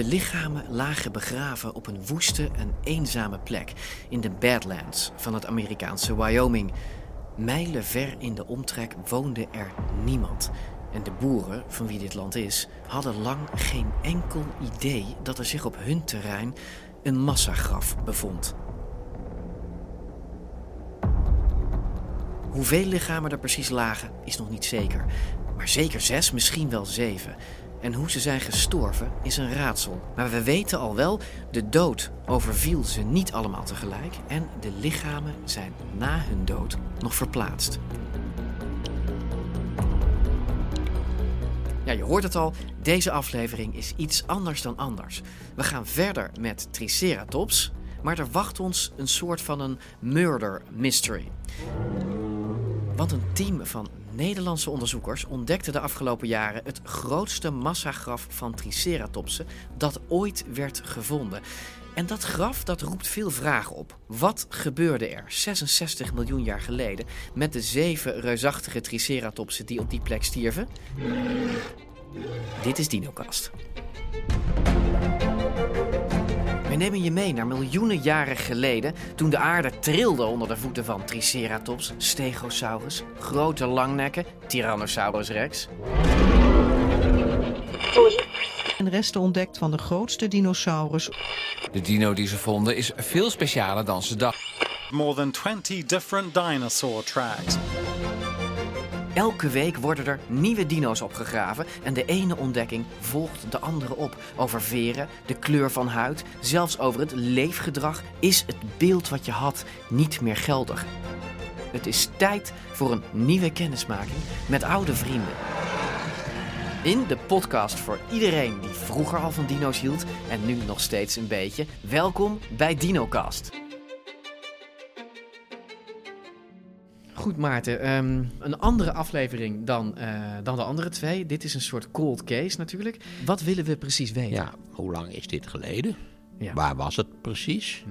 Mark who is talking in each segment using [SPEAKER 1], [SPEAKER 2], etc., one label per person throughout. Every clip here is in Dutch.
[SPEAKER 1] De lichamen lagen begraven op een woeste en eenzame plek in de Badlands van het Amerikaanse Wyoming. Mijlen ver in de omtrek woonde er niemand. En de boeren, van wie dit land is, hadden lang geen enkel idee dat er zich op hun terrein een massagraf bevond. Hoeveel lichamen er precies lagen, is nog niet zeker. Maar zeker zes, misschien wel zeven. En hoe ze zijn gestorven is een raadsel. Maar we weten al wel, de dood overviel ze niet allemaal tegelijk en de lichamen zijn na hun dood nog verplaatst. Ja, je hoort het al, deze aflevering is iets anders dan anders. We gaan verder met Triceratops, maar er wacht ons een soort van een murder mystery. Want een team van Nederlandse onderzoekers ontdekten de afgelopen jaren het grootste massagraf van Triceratopsen dat ooit werd gevonden. En dat graf dat roept veel vragen op. Wat gebeurde er 66 miljoen jaar geleden met de zeven reusachtige Triceratopsen die op die plek stierven? Dit is DinoCast. Nemen je mee naar miljoenen jaren geleden, toen de aarde trilde onder de voeten van Triceratops, Stegosaurus, grote langnekken, Tyrannosaurus rex.
[SPEAKER 2] En resten ontdekt van de grootste dinosaurus.
[SPEAKER 3] De dino die ze vonden is veel specialer dan ze dachten.
[SPEAKER 4] More than 20 different dinosaur tracks.
[SPEAKER 1] Elke week worden er nieuwe dino's opgegraven en de ene ontdekking volgt de andere op. Over veren, de kleur van huid, zelfs over het leefgedrag is het beeld wat je had niet meer geldig. Het is tijd voor een nieuwe kennismaking met oude vrienden. In de podcast voor iedereen die vroeger al van dino's hield en nu nog steeds een beetje. Welkom bij DinoCast. Goed, Maarten. ehm, een andere aflevering dan, eh, dan de andere twee. Dit is een soort cold case natuurlijk. Wat willen we precies weten?
[SPEAKER 5] Ja, hoe lang is dit geleden?
[SPEAKER 1] Ja.
[SPEAKER 5] Waar was het precies?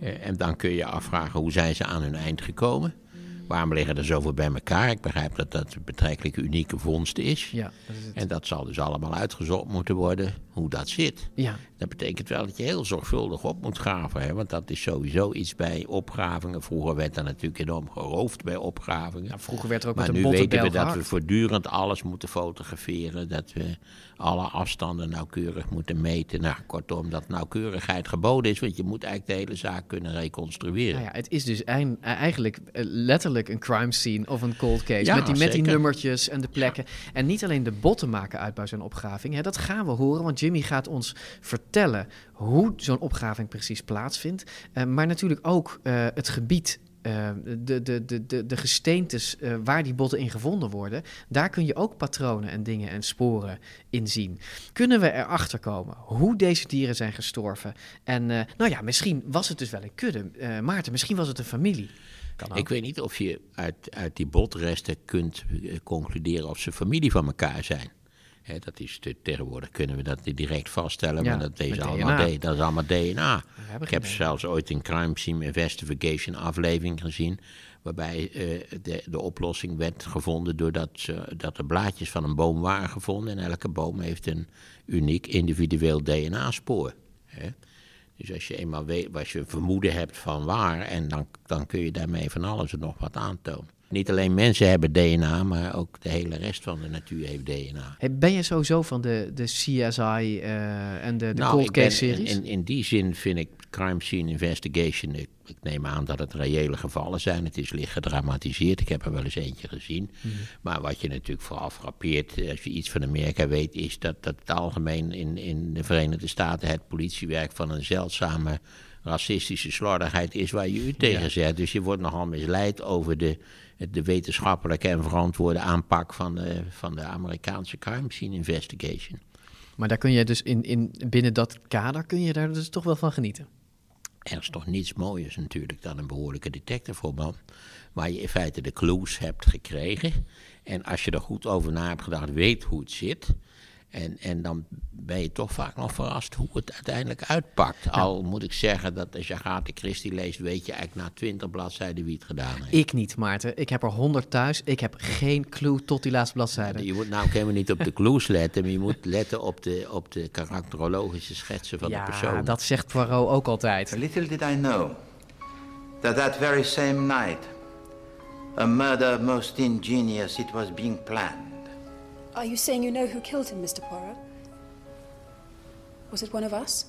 [SPEAKER 5] Eh, en dan kun je afvragen hoe zijn ze aan hun eind gekomen? Waarom liggen er zoveel bij elkaar? Ik begrijp dat dat een betrekkelijk unieke vondst is.
[SPEAKER 1] Ja, dat is het.
[SPEAKER 5] En dat zal dus allemaal uitgezocht moeten worden hoe dat zit.
[SPEAKER 1] Ja,
[SPEAKER 5] Dat betekent wel dat je heel zorgvuldig op moet graven. Hè? Want dat is sowieso iets bij opgravingen. Vroeger werd er natuurlijk enorm geroofd bij opgravingen.
[SPEAKER 1] ja, vroeger werd er ook
[SPEAKER 5] maar
[SPEAKER 1] met
[SPEAKER 5] nu
[SPEAKER 1] een botte
[SPEAKER 5] weten we dat we voortdurend alles moeten fotograferen. Dat we alle afstanden nauwkeurig moeten meten. Nou, kortom, dat nauwkeurigheid geboden is. Want je moet eigenlijk de hele zaak kunnen reconstrueren.
[SPEAKER 1] Nou ja, het is dus ein- eigenlijk eh, letterlijk een crime scene of een cold case.
[SPEAKER 5] Ja,
[SPEAKER 1] met, die, met die
[SPEAKER 5] zeker.
[SPEAKER 1] nummertjes en de plekken. En niet alleen de botten maken uit bij zo'n opgraving. Hè, dat gaan we horen, want Jimmy gaat ons vertellen hoe zo'n opgraving precies plaatsvindt. Eh, maar natuurlijk ook eh, het gebied. eh, de, de, de, de, de gesteentes eh, waar die botten in gevonden worden, daar kun je ook patronen en dingen en sporen in zien. Kunnen we erachter komen hoe deze dieren zijn gestorven? En eh, nou ja, misschien was het dus wel een kudde. Eh, Maarten, misschien was het een familie.
[SPEAKER 5] Ik weet niet of je uit, uit die botresten kunt eh, concluderen of ze familie van elkaar zijn. Dat is te- tegenwoordig kunnen we dat direct vaststellen,
[SPEAKER 1] Ja,
[SPEAKER 5] maar dat, is
[SPEAKER 1] met
[SPEAKER 5] allemaal
[SPEAKER 1] DNA.
[SPEAKER 5] Dat is allemaal DNA. Ik heb zelfs ooit een crime scene investigation aflevering gezien, waarbij eh, de, de oplossing werd gevonden doordat ze, dat er blaadjes van een boom waren gevonden en elke boom heeft een uniek individueel DNA-spoor. Dus als je eenmaal weet, als je vermoeden hebt van waar, en dan, dan kun je daarmee van alles en nog wat aantonen. Niet alleen mensen hebben DNA, maar ook de hele rest van de natuur heeft DNA.
[SPEAKER 1] Ben je sowieso van de, de CSI eh, en de, de
[SPEAKER 5] Nou,
[SPEAKER 1] cold case series?
[SPEAKER 5] In, in die zin vind ik crime scene investigation. Ik, ik neem aan dat het reële gevallen zijn. Het is licht gedramatiseerd. Ik heb er wel eens eentje gezien.
[SPEAKER 1] Mhm.
[SPEAKER 5] Maar wat je natuurlijk vooral frappeert. eh, als je iets van Amerika weet. is dat, dat het algemeen in, in de Verenigde Staten. het politiewerk van een zeldzame racistische slordigheid is waar je u tegen zegt. Dus je wordt nogal misleid over de, de wetenschappelijke en verantwoorde aanpak van de, van de Amerikaanse crime scene investigation.
[SPEAKER 1] Maar daar kun je dus in, in, binnen dat kader kun je daar dus toch wel van genieten.
[SPEAKER 5] Er is toch niets mooiers natuurlijk dan een behoorlijke detectiveroman. Waar je in feite de clues hebt gekregen. En als je er goed over na hebt gedacht, weet hoe het zit. En, en dan ben je toch vaak nog verrast hoe het uiteindelijk uitpakt. Al moet ik zeggen dat als je Agatha Christie leest, weet je eigenlijk na twintig bladzijden wie het gedaan heeft.
[SPEAKER 1] Ik niet, Maarten. Ik heb er honderd thuis. Ik heb geen clue tot die laatste bladzijde.
[SPEAKER 5] Je moet nou helemaal niet op de clues letten, maar je moet letten op de, op de karakterologische schetsen van de
[SPEAKER 1] Ja,
[SPEAKER 5] persoon.
[SPEAKER 1] dat zegt Poirot ook altijd.
[SPEAKER 6] Little did I know that that very same night, a murder most ingenious it was being planned.
[SPEAKER 7] Are you saying you know who killed him, Mr. Poirot? Was it one of us?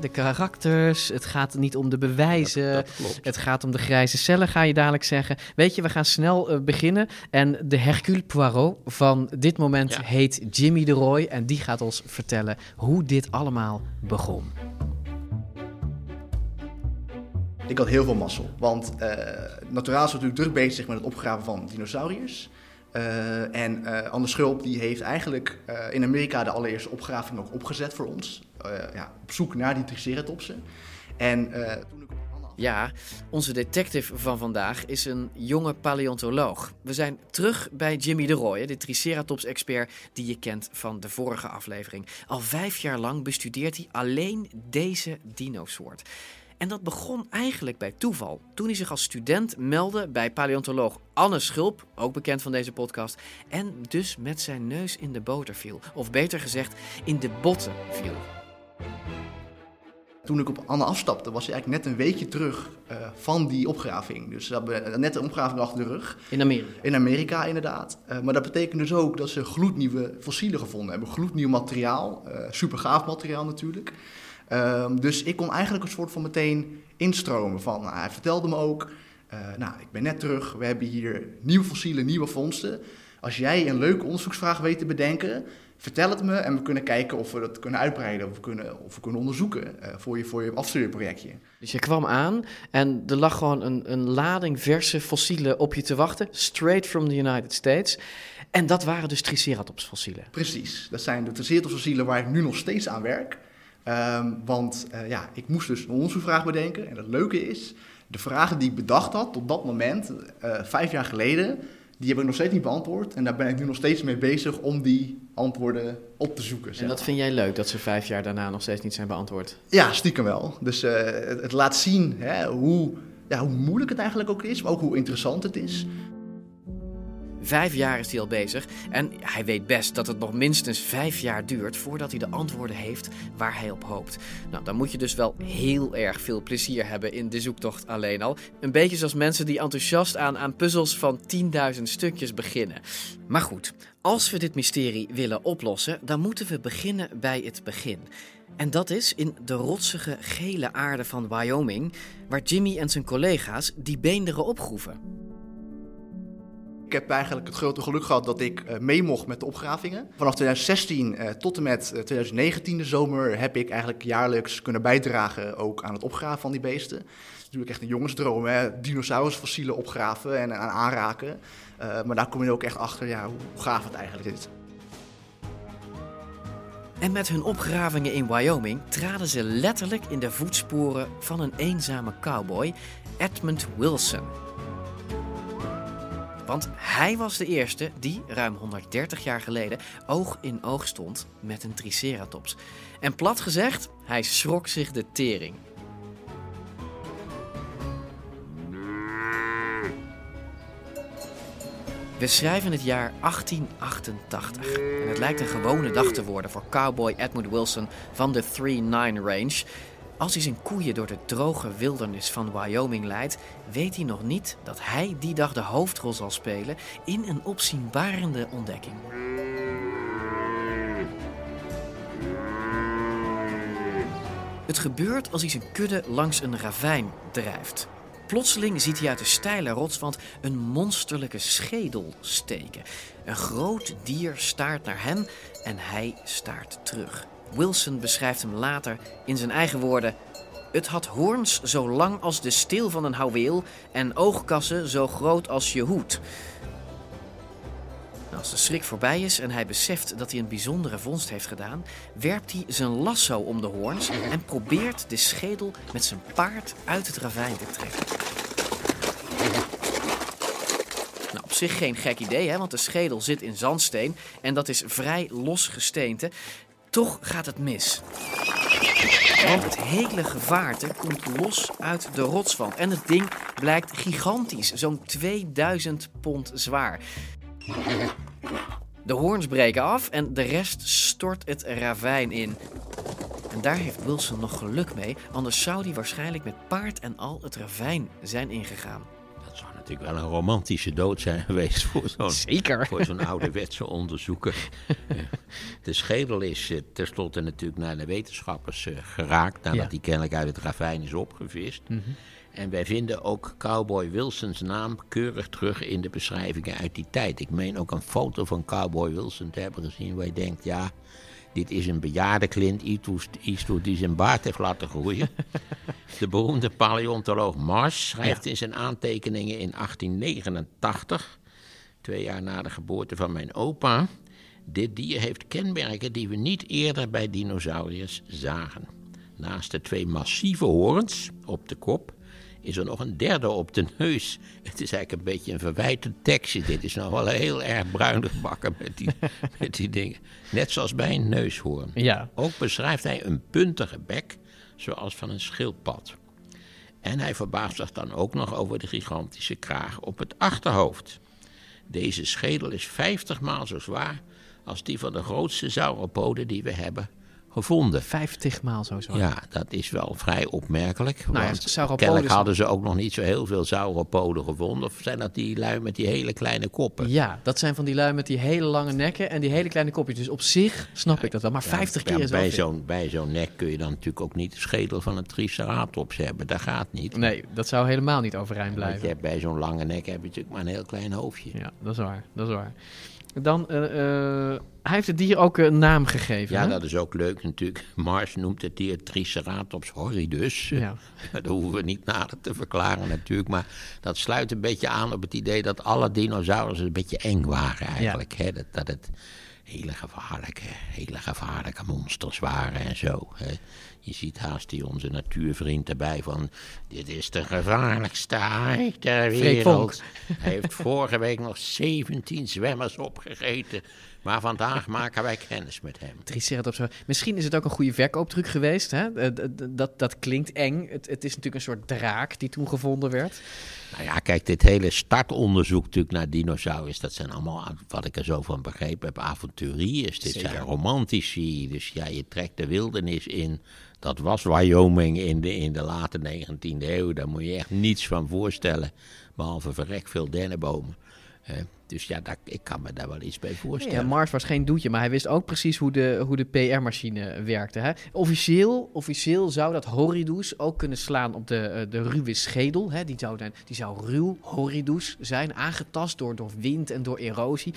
[SPEAKER 1] De karakters, het gaat niet om de bewijzen.
[SPEAKER 5] Dat- dat klopt.
[SPEAKER 1] Het gaat om de grijze cellen, ga je dadelijk zeggen. Weet je, we gaan snel eh, beginnen. En de Hercule Poirot van dit moment
[SPEAKER 5] Ja.
[SPEAKER 1] heet Jimmy de Roy. En die gaat ons vertellen hoe dit allemaal begon.
[SPEAKER 8] Ik had heel veel mazzel. Want eh Naturaal is natuurlijk druk bezig met het opgraven van dinosauriërs. Eh, en eh Anders Schulp die heeft eigenlijk eh, in Amerika de allereerste opgraving ook opgezet voor ons. Ja, op zoek naar die triceratopsen. En toen ik
[SPEAKER 1] Ja, onze detective van vandaag is een jonge paleontoloog. We zijn terug bij Jimmy de Roy, de Triceratops-expert die je kent van de vorige aflevering. Al vijf jaar lang bestudeert hij alleen deze dinosoort. En dat begon eigenlijk bij toeval. Toen hij zich als student meldde bij paleontoloog Anne Schulp, ook bekend van deze podcast, en dus met zijn neus in de boter viel. Of beter gezegd, in de botten viel.
[SPEAKER 8] Toen ik op Anne afstapte, was hij eigenlijk net een weekje terug eh, van die opgraving. Dus ze hebben net een opgraving achter de rug.
[SPEAKER 1] In Amerika.
[SPEAKER 8] In Amerika inderdaad. Eh, maar dat betekent dus ook dat ze gloednieuwe fossielen gevonden hebben. Gloednieuw materiaal. eh super gaaf materiaal natuurlijk. Ehm, dus ik kon eigenlijk een soort van meteen instromen. Van, nou, hij vertelde me ook, eh, nou, ik ben net terug. We hebben hier nieuwe fossielen, nieuwe vondsten. Als jij een leuke onderzoeksvraag weet te bedenken, vertel het me. En we kunnen kijken of we dat kunnen uitbreiden. Of we kunnen, of we kunnen onderzoeken eh, voor, je, voor je afstudeerprojectje.
[SPEAKER 1] Dus je kwam aan en er lag gewoon een, een lading verse fossielen op je te wachten. Straight from the United States. En dat waren dus Triceratops fossielen.
[SPEAKER 8] Precies, dat zijn de triceratops-fossielen waar ik nu nog steeds aan werk. Ehm, want eh, ja, ik moest dus een onderzoekvraag bedenken. En het leuke is, de vragen die ik bedacht had op dat moment, eh, vijf jaar geleden, die heb ik nog steeds niet beantwoord. En daar ben ik nu nog steeds mee bezig om die antwoorden op te zoeken. zeg
[SPEAKER 1] En dat vind jij leuk dat ze vijf jaar daarna nog steeds niet zijn beantwoord?
[SPEAKER 8] Ja, stiekem wel. Dus eh, het, het laat zien hè, hoe, ja, hoe moeilijk het eigenlijk ook is, maar ook hoe interessant het is.
[SPEAKER 1] Vijf jaar is hij al bezig en hij weet best dat het nog minstens vijf jaar duurt voordat hij de antwoorden heeft waar hij op hoopt. Nou, dan moet je dus wel heel erg veel plezier hebben in de zoektocht alleen al. Een beetje zoals mensen die enthousiast aan, aan puzzels van 10.000 stukjes beginnen. Maar goed, als we dit mysterie willen oplossen, dan moeten we beginnen bij het begin. En dat is in de rotsige gele aarde van Wyoming, waar Jimmy en zijn collega's die beenderen opgroeven.
[SPEAKER 8] Ik heb eigenlijk het grote geluk gehad dat ik eh, mee mocht met de opgravingen. Vanaf 2016 eh, tot en met eh, 2019 de zomer heb ik eigenlijk jaarlijks kunnen bijdragen ook aan het opgraven van die beesten. Het is natuurlijk echt een jongensdroom, hè? dinosaurusfossielen opgraven en aan aanraken. Eh, maar daar kom je ook echt achter ja, hoe gaaf het eigenlijk is.
[SPEAKER 1] En met hun opgravingen in Wyoming traden ze letterlijk in de voetsporen van een eenzame cowboy, Edmund Wilson. Want hij was de eerste die, ruim 130 jaar geleden, oog in oog stond met een triceratops. En plat gezegd, hij schrok zich de tering. We schrijven het jaar 1888 en het lijkt een gewone dag te worden voor cowboy Edmund Wilson van de 3-9 Range. Als hij zijn koeien door de droge wildernis van Wyoming leidt, weet hij nog niet dat hij die dag de hoofdrol zal spelen in een opzienbarende ontdekking. Het gebeurt als hij zijn kudde langs een ravijn drijft. Plotseling ziet hij uit de steile rotswand een monsterlijke schedel steken. Een groot dier staart naar hem en hij staart terug. Wilson beschrijft hem later in zijn eigen woorden. Het had hoorns zo lang als de steel van een houweel en oogkassen zo groot als je hoed. Als de schrik voorbij is en hij beseft dat hij een bijzondere vondst heeft gedaan, werpt hij zijn lasso om de hoorns en probeert de schedel met zijn paard uit het ravijn te trekken. Nou, op zich geen gek idee, hè, want de schedel zit in zandsteen en dat is vrij los gesteente. Toch gaat het mis. Want het hele gevaarte komt los uit de rotswand. En het ding blijkt gigantisch, zo'n 2000 pond zwaar. De hoorns breken af en de rest stort het ravijn in. En daar heeft Wilson nog geluk mee, anders zou hij waarschijnlijk met paard en al het ravijn zijn ingegaan.
[SPEAKER 5] Natuurlijk wel een romantische dood zijn geweest voor zo'n,
[SPEAKER 1] Zeker.
[SPEAKER 5] Voor zo'n ouderwetse onderzoeker. de schedel is uh, tenslotte natuurlijk naar de wetenschappers uh, geraakt, nadat
[SPEAKER 1] Ja.
[SPEAKER 5] die kennelijk uit het ravijn is opgevist.
[SPEAKER 1] Mhm.
[SPEAKER 5] En wij vinden ook Cowboy Wilsons naam keurig terug in de beschrijvingen uit die tijd. Ik meen ook een foto van Cowboy Wilson te hebben gezien waar je denkt, ja, dit is een bejaarde Clint Eastwood- die zijn baard heeft laten groeien. De beroemde paleontoloog Mars schrijft in zijn aantekeningen in 1889, twee jaar na de geboorte van mijn opa, dit dier heeft kenmerken die we niet eerder bij dinosauriërs zagen. Naast de twee massieve hoorns op de kop is er nog een derde op de neus. Het is eigenlijk een beetje een verwijtend tekstje. Dit is nog wel heel erg bruin gebakken met die, met die dingen. Net zoals bij een neushoorn.
[SPEAKER 1] Ja.
[SPEAKER 5] Ook beschrijft hij een puntige bek, zoals van een schildpad. En hij verbaast zich dan ook nog over de gigantische kraag op het achterhoofd. Deze schedel is 50 maal zo zwaar als die van de grootste sauropoden die we hebben gevonden.
[SPEAKER 1] 50 maal zo zwaar.
[SPEAKER 5] Ja, dat is wel vrij opmerkelijk.
[SPEAKER 1] Nou ja,
[SPEAKER 5] kennelijk hadden ze ook nog niet zo heel veel sauropoden gevonden. Of zijn dat die lui met die hele kleine koppen?
[SPEAKER 1] Ja, dat zijn van die lui met die hele lange nekken en die hele kleine kopjes. Dus op zich snap ik dat wel. Maar 50
[SPEAKER 5] Ja,
[SPEAKER 1] keer is
[SPEAKER 5] bij zo'n bij zo'n nek kun je dan natuurlijk ook niet de schedel van een triceratops hebben. Dat gaat niet.
[SPEAKER 1] Nee, dat zou helemaal niet overeind
[SPEAKER 5] Want je
[SPEAKER 1] blijven.
[SPEAKER 5] hebt bij zo'n lange nek heb je natuurlijk maar een heel klein hoofdje.
[SPEAKER 1] Ja, dat is waar. Dat is waar. Dan, eh, eh, hij heeft het dier ook een naam gegeven.
[SPEAKER 5] Ja,
[SPEAKER 1] hè?
[SPEAKER 5] dat is ook leuk natuurlijk. Mars noemt het dier Triceratops horridus.
[SPEAKER 1] Ja.
[SPEAKER 5] Dat hoeven we niet nader te verklaren natuurlijk. Maar dat sluit een beetje aan op het idee dat alle dinosaurussen een beetje eng waren eigenlijk. Hè? Dat, dat het hele gevaarlijke, hele gevaarlijke monsters waren en zo. Hè? Je ziet haast die onze natuurvriend erbij van... Dit is de gevaarlijkste haai ter wereld. Hij heeft vorige week nog 17 zwemmers opgegeten. Maar vandaag maken wij kennis met hem.
[SPEAKER 1] Triceratops. Misschien is het ook een goede verkooptruc geweest. Hè? Eh, Dat, dat klinkt eng. Het, het is natuurlijk een soort draak die toen gevonden werd.
[SPEAKER 5] Nou ja, kijk, dit hele startonderzoek natuurlijk naar dinosaurus, dat zijn allemaal, wat ik er zo van begrepen heb, avonturiers. Dit
[SPEAKER 1] Zeker.
[SPEAKER 5] zijn romantici. Dus ja, je trekt de wildernis in. Dat was Wyoming in de, in de late 19e eeuw. Daar moet je echt niets van voorstellen. Behalve verrek veel dennenbomen. Eh, dus ja, ik kan me daar wel iets bij voorstellen.
[SPEAKER 1] Ja, Mars was geen doetje, maar hij wist ook precies hoe de, hoe de PR-machine werkte. Hè? Officieel, officieel zou dat Horridus ook kunnen slaan op de, eh, de ruwe schedel. Hè? Die, zou die zou ruw Horridus zijn, aangetast door, door wind en door erosie.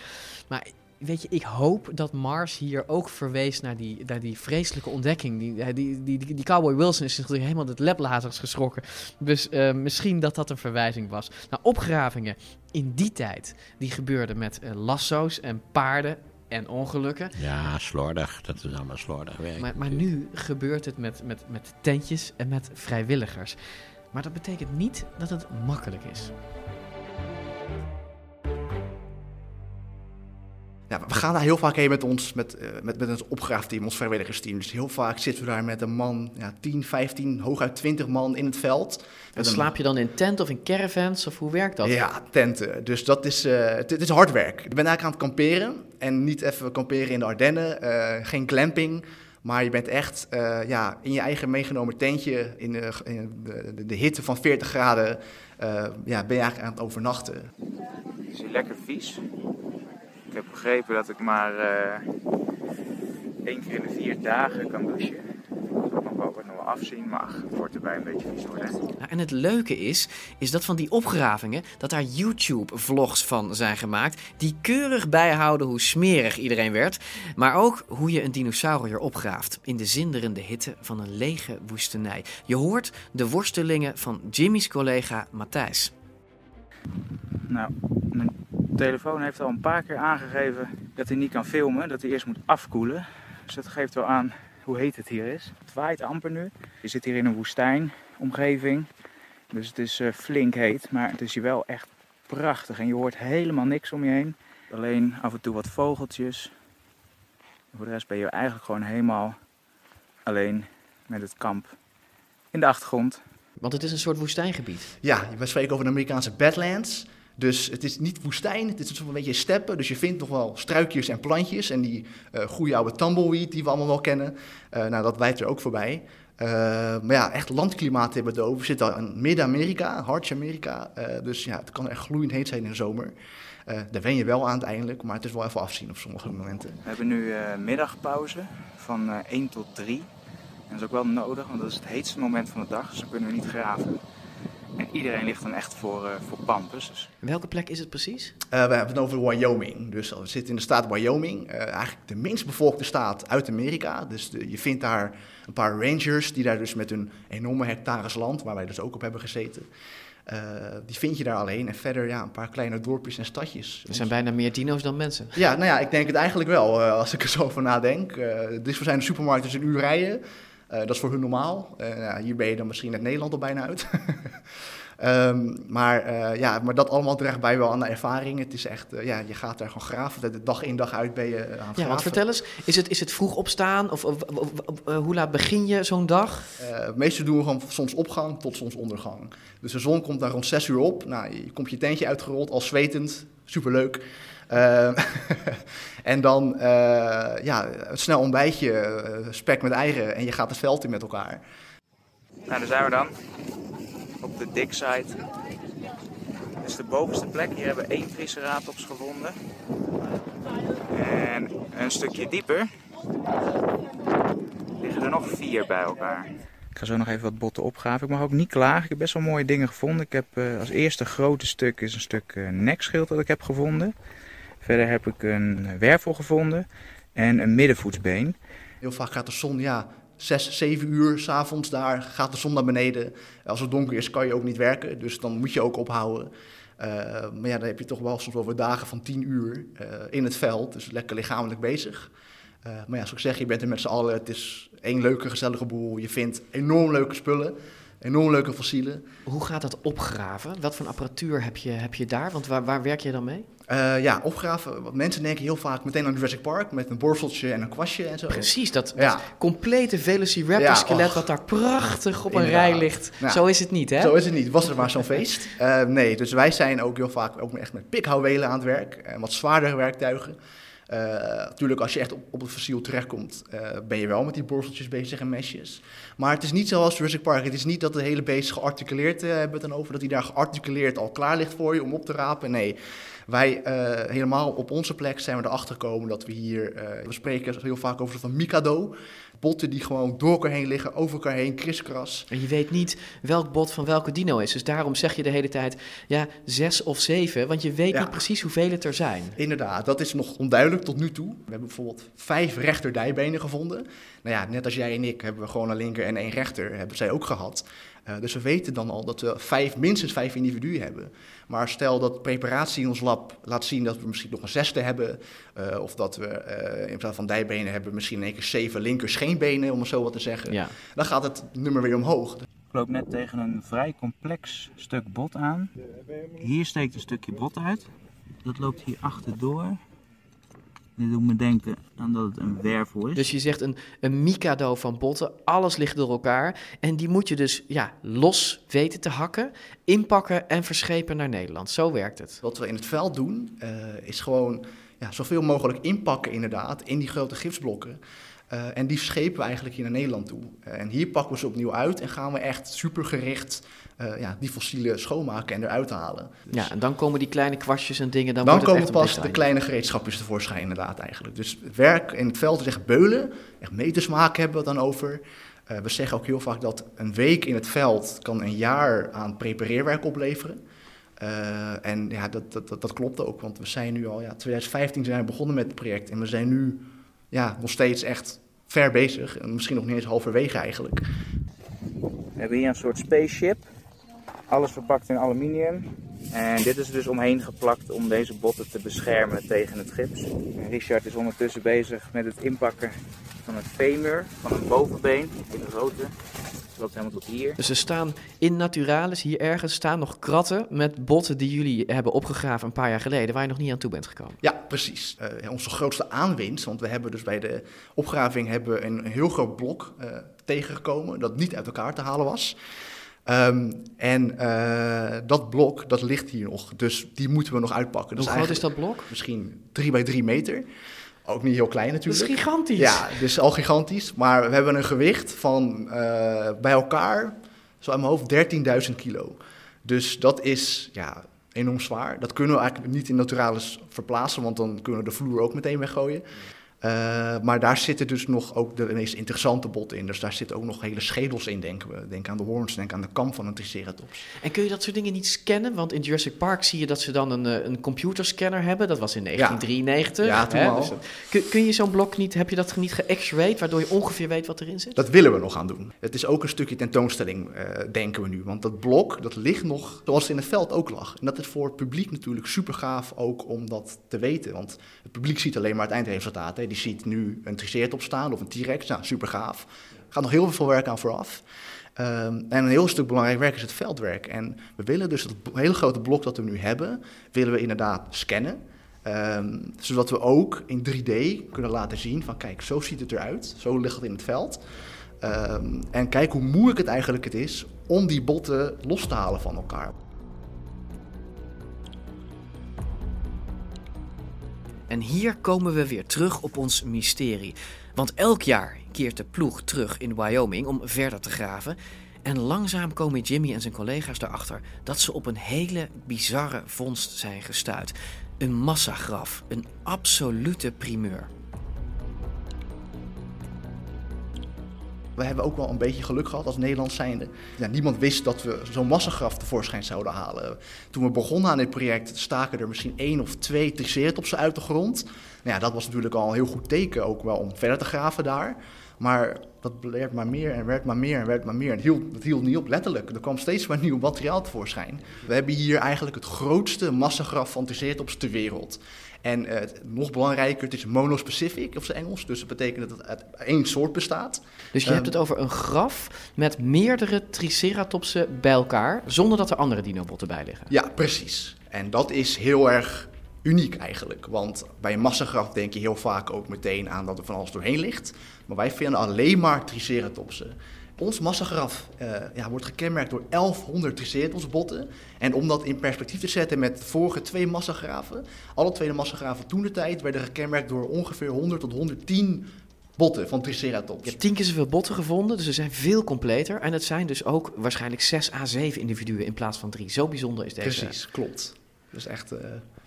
[SPEAKER 1] Maar weet je, ik hoop dat Mars hier ook verwees naar die, naar die vreselijke ontdekking. Die, die, die, die, Cowboy Wilson is natuurlijk helemaal het leplazers geschrokken. Dus eh, misschien dat dat een verwijzing was. Nou, opgravingen in die tijd, die gebeurden met eh, lasso's en paarden en ongelukken.
[SPEAKER 5] Ja, slordig. Dat is allemaal slordig werk.
[SPEAKER 1] Maar, maar nu gebeurt het met, met, met tentjes en met vrijwilligers. Maar dat betekent niet dat het makkelijk is.
[SPEAKER 8] Ja, we gaan daar heel vaak heen met ons, met, eh, met, met ons opgraafteam, ons vrijwilligersteam. Dus heel vaak zitten we daar met een man, ja, 10, 15, hooguit 20 man in het veld.
[SPEAKER 1] En
[SPEAKER 8] een-
[SPEAKER 1] slaap je dan in tent of in caravans of hoe werkt dat?
[SPEAKER 8] Ja, tenten. Dus dat is, eh, het, het is hard werk. Ik ben eigenlijk aan het kamperen. En niet even kamperen in de Ardennen, eh, geen glamping. Maar je bent echt uh, ja, in je eigen meegenomen tentje in de, in de, de hitte van 40 graden. Uh, ja, ben je eigenlijk aan het overnachten.
[SPEAKER 9] Het is hier lekker vies. Ik heb begrepen dat ik maar uh, één keer in de vier dagen kan douchen afzien mag, wordt erbij een beetje vies worden. Nou,
[SPEAKER 1] en het leuke is, is dat van die opgravingen, dat daar YouTube-vlogs van zijn gemaakt, die keurig bijhouden hoe smerig iedereen werd, maar ook hoe je een dinosaurier opgraaft in de zinderende hitte van een lege woestenij. Je hoort de worstelingen van Jimmy's collega Matthijs.
[SPEAKER 9] Nou, mijn telefoon heeft al een paar keer aangegeven dat hij niet kan filmen, dat hij eerst moet afkoelen. Dus dat geeft wel aan hoe heet het hier is. Het waait amper nu. Je zit hier in een woestijnomgeving. Dus het is uh, flink heet, maar het is hier wel echt prachtig. En je hoort helemaal niks om je heen. Alleen af en toe wat vogeltjes. En voor de rest ben je eigenlijk gewoon helemaal alleen met het kamp in de achtergrond.
[SPEAKER 1] Want het is een soort woestijngebied.
[SPEAKER 8] Ja, we spreken over de Amerikaanse Badlands. Dus het is niet woestijn, het is een beetje steppen. Dus je vindt nog wel struikjes en plantjes. En die uh, goede oude tumbleweed die we allemaal wel kennen. Uh, nou, dat wijdt er ook voorbij. Uh, maar ja, echt landklimaat hebben we het over. We zitten in Midden-Amerika, Hartje Amerika. dus ja, het kan echt gloeiend heet zijn in de zomer. daar wen je wel aan uiteindelijk, maar het is wel even afzien op sommige momenten.
[SPEAKER 9] We hebben nu middagpauze van 1 tot 3. En dat is ook wel nodig, want dat is het heetste moment van de dag. Dus dan kunnen we niet graven. En iedereen ligt dan echt voor, uh, voor Pampus. Dus.
[SPEAKER 1] Welke plek is het precies? Uh,
[SPEAKER 8] we hebben het over Wyoming. Dus we zitten in de staat Wyoming. Uh, eigenlijk de minst bevolkte staat uit Amerika. Dus de, je vindt daar een paar rangers die daar dus met hun enorme hectares land, waar wij dus ook op hebben gezeten. die vind je daar alleen. En verder ja, een paar kleine dorpjes en stadjes.
[SPEAKER 1] Er zijn bijna meer dino's dan mensen.
[SPEAKER 8] Ja, nou ja, ik denk het eigenlijk wel, als ik er zo over nadenk. dus we zijn de supermarkt dus een uur rijden. Uh, dat is voor hun normaal. Uh, hier ben je dan misschien net Nederland al bijna uit. um, maar, uh, ja, maar dat allemaal draagt bij wel aan de ervaring. Het is echt, ja, je gaat daar gewoon graven. De dag in dag uit ben je aan het graven.
[SPEAKER 1] Ja, want vertel eens, is het, is het vroeg opstaan? Of, of, of, of hoe laat begin je zo'n dag?
[SPEAKER 8] meestal doen we gewoon zonsopgang tot zonsondergang. Dus de zon komt daar rond 6 uur op. Nou, je komt je tentje uitgerold, al zwetend. Superleuk. Uh, en dan uh, ja, een snel ontbijtje, uh, spek met eieren en je gaat het veld in met elkaar.
[SPEAKER 9] Nou, daar zijn we dan. Op de dikside. Dit is de bovenste plek. Hier hebben we één triceratops gevonden. En een stukje dieper liggen er nog vier bij elkaar. Ik ga zo nog even wat botten opgraven. Ik mag ook niet klagen. Ik heb best wel mooie dingen gevonden. Ik heb als eerste grote stuk is een stuk nekschild dat ik heb gevonden. Verder heb ik een wervel gevonden en een middenvoetsbeen.
[SPEAKER 8] Heel vaak gaat de zon, ja, 6, 7 uur s'avonds daar gaat de zon naar beneden. Als het donker is kan je ook niet werken, dus dan moet je ook ophouden. Uh, maar ja, dan heb je toch wel soms over dagen van 10 uur uh, in het veld, dus lekker lichamelijk bezig. Uh, maar ja, zoals ik zeg, je bent er met z'n allen. Het is één leuke, gezellige boel. Je vindt enorm leuke spullen. Enorm leuke fossielen.
[SPEAKER 1] Hoe gaat dat opgraven? Wat voor apparatuur heb je, heb je daar? Want waar, waar werk je dan mee?
[SPEAKER 8] Uh, ja, opgraven. Want mensen denken heel vaak meteen aan Jurassic Park met een borseltje en een kwastje en zo.
[SPEAKER 1] Precies, dat, ja. complete Velociraptor-skelet wat daar prachtig op een rij ligt. zo is het niet, hè?
[SPEAKER 8] Zo is het niet. Was er maar zo'n feest? Uh, nee, dus wij zijn ook heel vaak ook echt met pikhouwelen aan het werk en wat zwaardere werktuigen. Uh, natuurlijk, als je echt op, op het fossiel terechtkomt, uh, ben je wel met die borseltjes bezig en mesjes. Maar het is niet zoals Jurassic Park. Het is niet dat de hele beest gearticuleerd uh, hebben dan over, dat hij daar gearticuleerd al klaar ligt voor je om op te rapen. Nee, wij helemaal op onze plek zijn we erachter gekomen dat we hier, we spreken heel vaak over van Mikado botten die gewoon door elkaar heen liggen, over elkaar heen, kriskras.
[SPEAKER 1] En je weet niet welk bot van welke dino is. Dus daarom zeg je de hele tijd, ja, zes of zeven, want je weet niet precies hoeveel het er zijn.
[SPEAKER 8] Inderdaad, dat is nog onduidelijk tot nu toe. We hebben bijvoorbeeld vijf rechterdijbenen gevonden. Nou ja, net als jij en ik hebben we gewoon een linker en één rechter, hebben zij ook gehad. Uh, dus we weten dan al dat we vijf, minstens vijf individuen hebben. Maar stel dat preparatie in ons lab laat zien dat we misschien nog een zesde hebben. Uh, of dat we uh, in plaats van dijbenen hebben misschien in één keer zeven linker scheenbenen, om het zo wat te zeggen. Ja. Dan gaat het nummer weer omhoog.
[SPEAKER 9] Ik loop net tegen een vrij complex stuk bot aan. Hier steekt een stukje bot uit. Dat loopt hier achterdoor. Dit doet me denken aan dat het een wervel is.
[SPEAKER 1] Dus je zegt een, een mikado van botten, alles ligt door elkaar. En die moet je dus ja, los weten te hakken, inpakken en verschepen naar Nederland. Zo werkt het.
[SPEAKER 8] Wat we in het veld doen, uh, is gewoon ja, zoveel mogelijk inpakken inderdaad in die grote gipsblokken. Uh, Uh, en die schepen we eigenlijk hier naar Nederland toe. Uh, en hier pakken we ze opnieuw uit en gaan we echt supergericht uh, ja, die fossielen schoonmaken en eruit halen.
[SPEAKER 1] Dus ja, en dan komen die kleine kwastjes en dingen. Dan,
[SPEAKER 8] dan komen pas de kleine gereedschapjes tevoorschijn, inderdaad, eigenlijk. Dus het werk in het veld is echt beulen. Echt meters maken hebben we het dan over. We zeggen ook heel vaak dat een week in het veld kan een jaar aan prepareerwerk opleveren. En ja, dat, dat, dat, dat, klopt ook, want we zijn nu al, ja, 2015 zijn we begonnen met het project en we zijn nu ja, nog steeds echt ver bezig. En misschien nog niet eens halverwege eigenlijk.
[SPEAKER 9] We hebben hier een soort spaceship. Alles verpakt in aluminium. En dit is dus omheen geplakt om deze botten te beschermen tegen het gips. Richard is ondertussen bezig met het inpakken van het femur, van het bovenbeen, in de grote. Dat loopt helemaal tot hier.
[SPEAKER 1] Dus er staan in Naturalis, hier ergens, staan nog kratten met botten die jullie hebben opgegraven een paar jaar geleden, waar je nog niet aan toe bent gekomen.
[SPEAKER 8] Ja, precies. Uh, onze grootste aanwinst, want we hebben dus bij de opgraving hebben een, een heel groot blok uh, tegengekomen dat niet uit elkaar te halen was. Um, en uh, dat blok, dat ligt hier nog, dus die moeten we nog uitpakken.
[SPEAKER 1] Hoe groot is dat blok?
[SPEAKER 8] Misschien 3 bij 3 meter. Ook niet heel klein natuurlijk.
[SPEAKER 1] Dat is gigantisch.
[SPEAKER 8] Ja, dus al gigantisch. Maar we hebben een gewicht van uh, bij elkaar, zo aan mijn hoofd, 13.000 kilo. Dus dat is ja, enorm zwaar. Dat kunnen we eigenlijk niet in Naturalis verplaatsen, want dan kunnen we de vloer ook meteen weggooien. Uh, maar daar zitten dus nog ook de meest interessante botten in. Dus daar zitten ook nog hele schedels in, denken we. Denk aan de hoorns, denk aan de kam van een triceratops.
[SPEAKER 1] En kun je dat soort dingen niet scannen? Want in Jurassic Park zie je dat ze dan een, een computerscanner hebben. Dat was in 1993.
[SPEAKER 8] Ja, toen al.
[SPEAKER 1] Dus dat, kun, kun, je zo'n blok niet, heb je dat niet ge-x-rayed, waardoor je ongeveer weet wat erin zit?
[SPEAKER 8] Dat willen we nog gaan doen. Het is ook een stukje tentoonstelling, uh, denken we nu. Want dat blok, dat ligt nog zoals het in het veld ook lag. En dat is voor het publiek natuurlijk super gaaf ook om dat te weten. Want het publiek ziet alleen maar het eindresultaat. Hè. Die ziet nu een triceratops staan of een T-rex. Nou, super gaaf. Gaat nog heel veel werk aan vooraf. Um, en een heel stuk belangrijk werk is het veldwerk. En we willen dus het hele grote blok dat we nu hebben, willen we inderdaad scannen. Um, zodat we ook in 3D kunnen laten zien van kijk, zo ziet het eruit. Zo ligt het in het veld. Um, en kijk hoe moeilijk het eigenlijk het is om die botten los te halen van elkaar.
[SPEAKER 1] En hier komen we weer terug op ons mysterie. Want elk jaar keert de ploeg terug in Wyoming om verder te graven. En langzaam komen Jimmy en zijn collega's erachter dat ze op een hele bizarre vondst zijn gestuurd. Een massagraf, een absolute primeur.
[SPEAKER 8] We hebben ook wel een beetje geluk gehad als Nederland zijnde. Ja, niemand wist dat we zo'n massagraf tevoorschijn zouden halen. Toen we begonnen aan dit project staken er misschien één of twee triceratopsen uit de grond. Nou ja, dat was natuurlijk al een heel goed teken ook wel om verder te graven daar. Maar dat werd maar meer en werd maar meer en werd maar meer. Het hield, hield niet op, letterlijk. Er kwam steeds maar nieuw materiaal tevoorschijn. We hebben hier eigenlijk het grootste massagraf van triceratops ter wereld. En uh, nog belangrijker, het is monospecific, of zijn Engels. Dus dat betekent dat het uit één soort bestaat.
[SPEAKER 1] Dus je um, hebt het over een graf met meerdere triceratopsen bij elkaar, zonder dat er andere dinobotten bij liggen.
[SPEAKER 8] Ja, precies. En dat is heel erg uniek eigenlijk. Want bij een massagraf denk je heel vaak ook meteen aan dat er van alles doorheen ligt. Maar wij vinden alleen maar triceratopsen. Ons massagraf uh, ja, wordt gekenmerkt door 1100 triceratopsbotten. En om dat in perspectief te zetten met vorige twee massagraven, alle twee de massagraven toen de tijd werden gekenmerkt door ongeveer 100 tot 110 botten van Triceratops.
[SPEAKER 1] Je hebt tien keer zoveel botten gevonden, dus ze zijn veel completer. En het zijn dus ook waarschijnlijk 6 à 7 individuen in plaats van 3. Zo bijzonder is deze.
[SPEAKER 8] Precies, klopt. Dus echt, uh,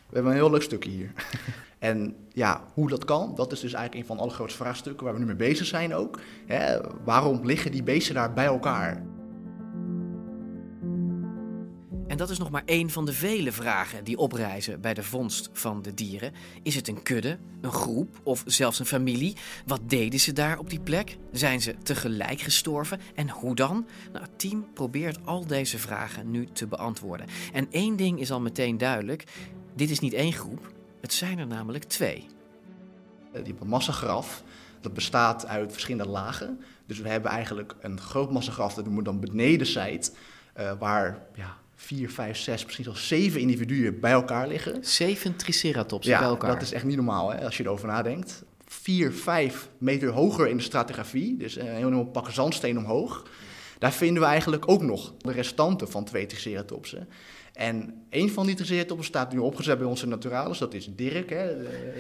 [SPEAKER 8] we hebben een heel leuk stukje hier. En ja, hoe dat kan, dat is dus eigenlijk een van de allergrootste vraagstukken waar we nu mee bezig zijn ook. Hè, waarom liggen die beesten daar bij elkaar?
[SPEAKER 1] En dat is nog maar één van de vele vragen die oprijzen bij de vondst van de dieren. Is het een kudde, een groep of zelfs een familie? Wat deden ze daar op die plek? Zijn ze tegelijk gestorven? En hoe dan? Nou, het team probeert al deze vragen nu te beantwoorden. En één ding is al meteen duidelijk: dit is niet één groep, het zijn er namelijk twee.
[SPEAKER 8] Die hebben een massagraf. Dat bestaat uit verschillende lagen. Dus we hebben eigenlijk een groot massagraf, dat noemen we dan benedenzijt, uh, waar ja, vier, vijf, zes, misschien zelfs zeven individuen bij elkaar liggen.
[SPEAKER 1] Zeven triceratopsen
[SPEAKER 8] ja,
[SPEAKER 1] bij elkaar?
[SPEAKER 8] dat is echt niet normaal hè, als je erover nadenkt. Vier, vijf meter hoger in de stratigrafie, dus een heel pak zandsteen omhoog. Daar vinden we eigenlijk ook nog de restanten van twee triceratopsen. En een van die triceratopsen staat nu opgezet bij onze naturalis. Dat is Dirk, hè,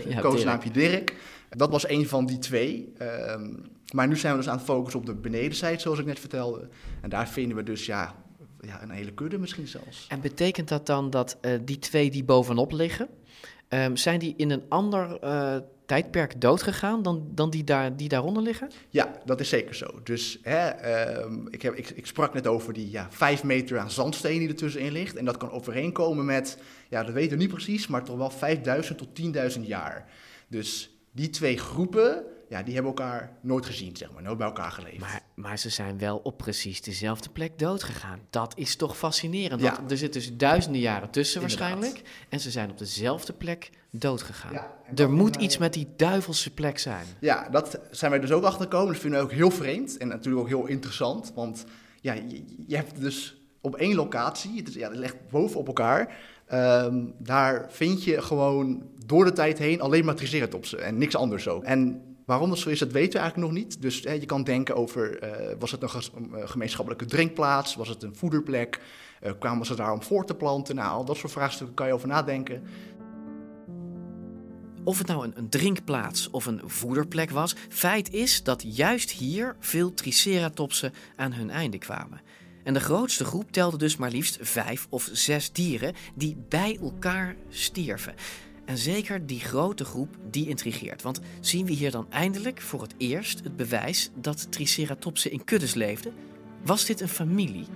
[SPEAKER 1] Ja,
[SPEAKER 8] koosnaampje Dirk. Dat was een van die twee. Ehm, maar nu zijn we dus aan het focussen op de benedenzijde, zoals ik net vertelde. En daar vinden we dus ja, ja, een hele kudde misschien zelfs.
[SPEAKER 1] En betekent dat dan dat eh, die twee die bovenop liggen, ehm, zijn die in een ander eh, tijdperk doodgegaan dan, dan die, daar, die daaronder liggen?
[SPEAKER 8] Ja, dat is zeker zo. Dus hè, ehm, ik, heb, ik, ik sprak net over die ja, vijf meter aan zandsteen die ertussenin ligt. En dat kan overeenkomen met, ja, dat weten we niet precies, maar toch wel 5000 tot 10.000 jaar. Dus die twee groepen, ja, die hebben elkaar nooit gezien, zeg maar, nooit bij elkaar geleefd.
[SPEAKER 1] Maar, maar ze zijn wel op precies dezelfde plek doodgegaan. Dat is toch fascinerend.
[SPEAKER 8] Ja.
[SPEAKER 1] Want er zitten dus duizenden jaren tussen
[SPEAKER 8] Inderdaad.
[SPEAKER 1] waarschijnlijk. En ze zijn op dezelfde plek doodgegaan.
[SPEAKER 8] Ja,
[SPEAKER 1] er moet
[SPEAKER 8] mij-
[SPEAKER 1] iets met die duivelse plek zijn.
[SPEAKER 8] Ja, dat zijn wij dus ook achtergekomen. Dat vinden we ook heel vreemd en natuurlijk ook heel interessant. Want ja, je, je hebt dus op één locatie, het, is, ja, het ligt boven op elkaar. ehm, daar vind je gewoon door de tijd heen alleen maar triceratopsen en niks anders ook. En waarom dat zo is, dat weten we eigenlijk nog niet. Dus hè, je kan denken over, eh, was het een een eh, gemeenschappelijke drinkplaats? Was het een voederplek? Eh, kwamen ze daar om voor te planten? Nou, al dat soort vraagstukken kan je over nadenken.
[SPEAKER 1] Of het nou een, een drinkplaats of een voederplek was, feit is dat juist hier veel triceratopsen aan hun einde kwamen. En de grootste groep telde dus maar liefst vijf of zes dieren die bij elkaar stierven. En zeker die grote groep, die intrigeert. Want zien we hier dan eindelijk voor het eerst het bewijs dat triceratopsen in kuddes leefden? Was dit een familie?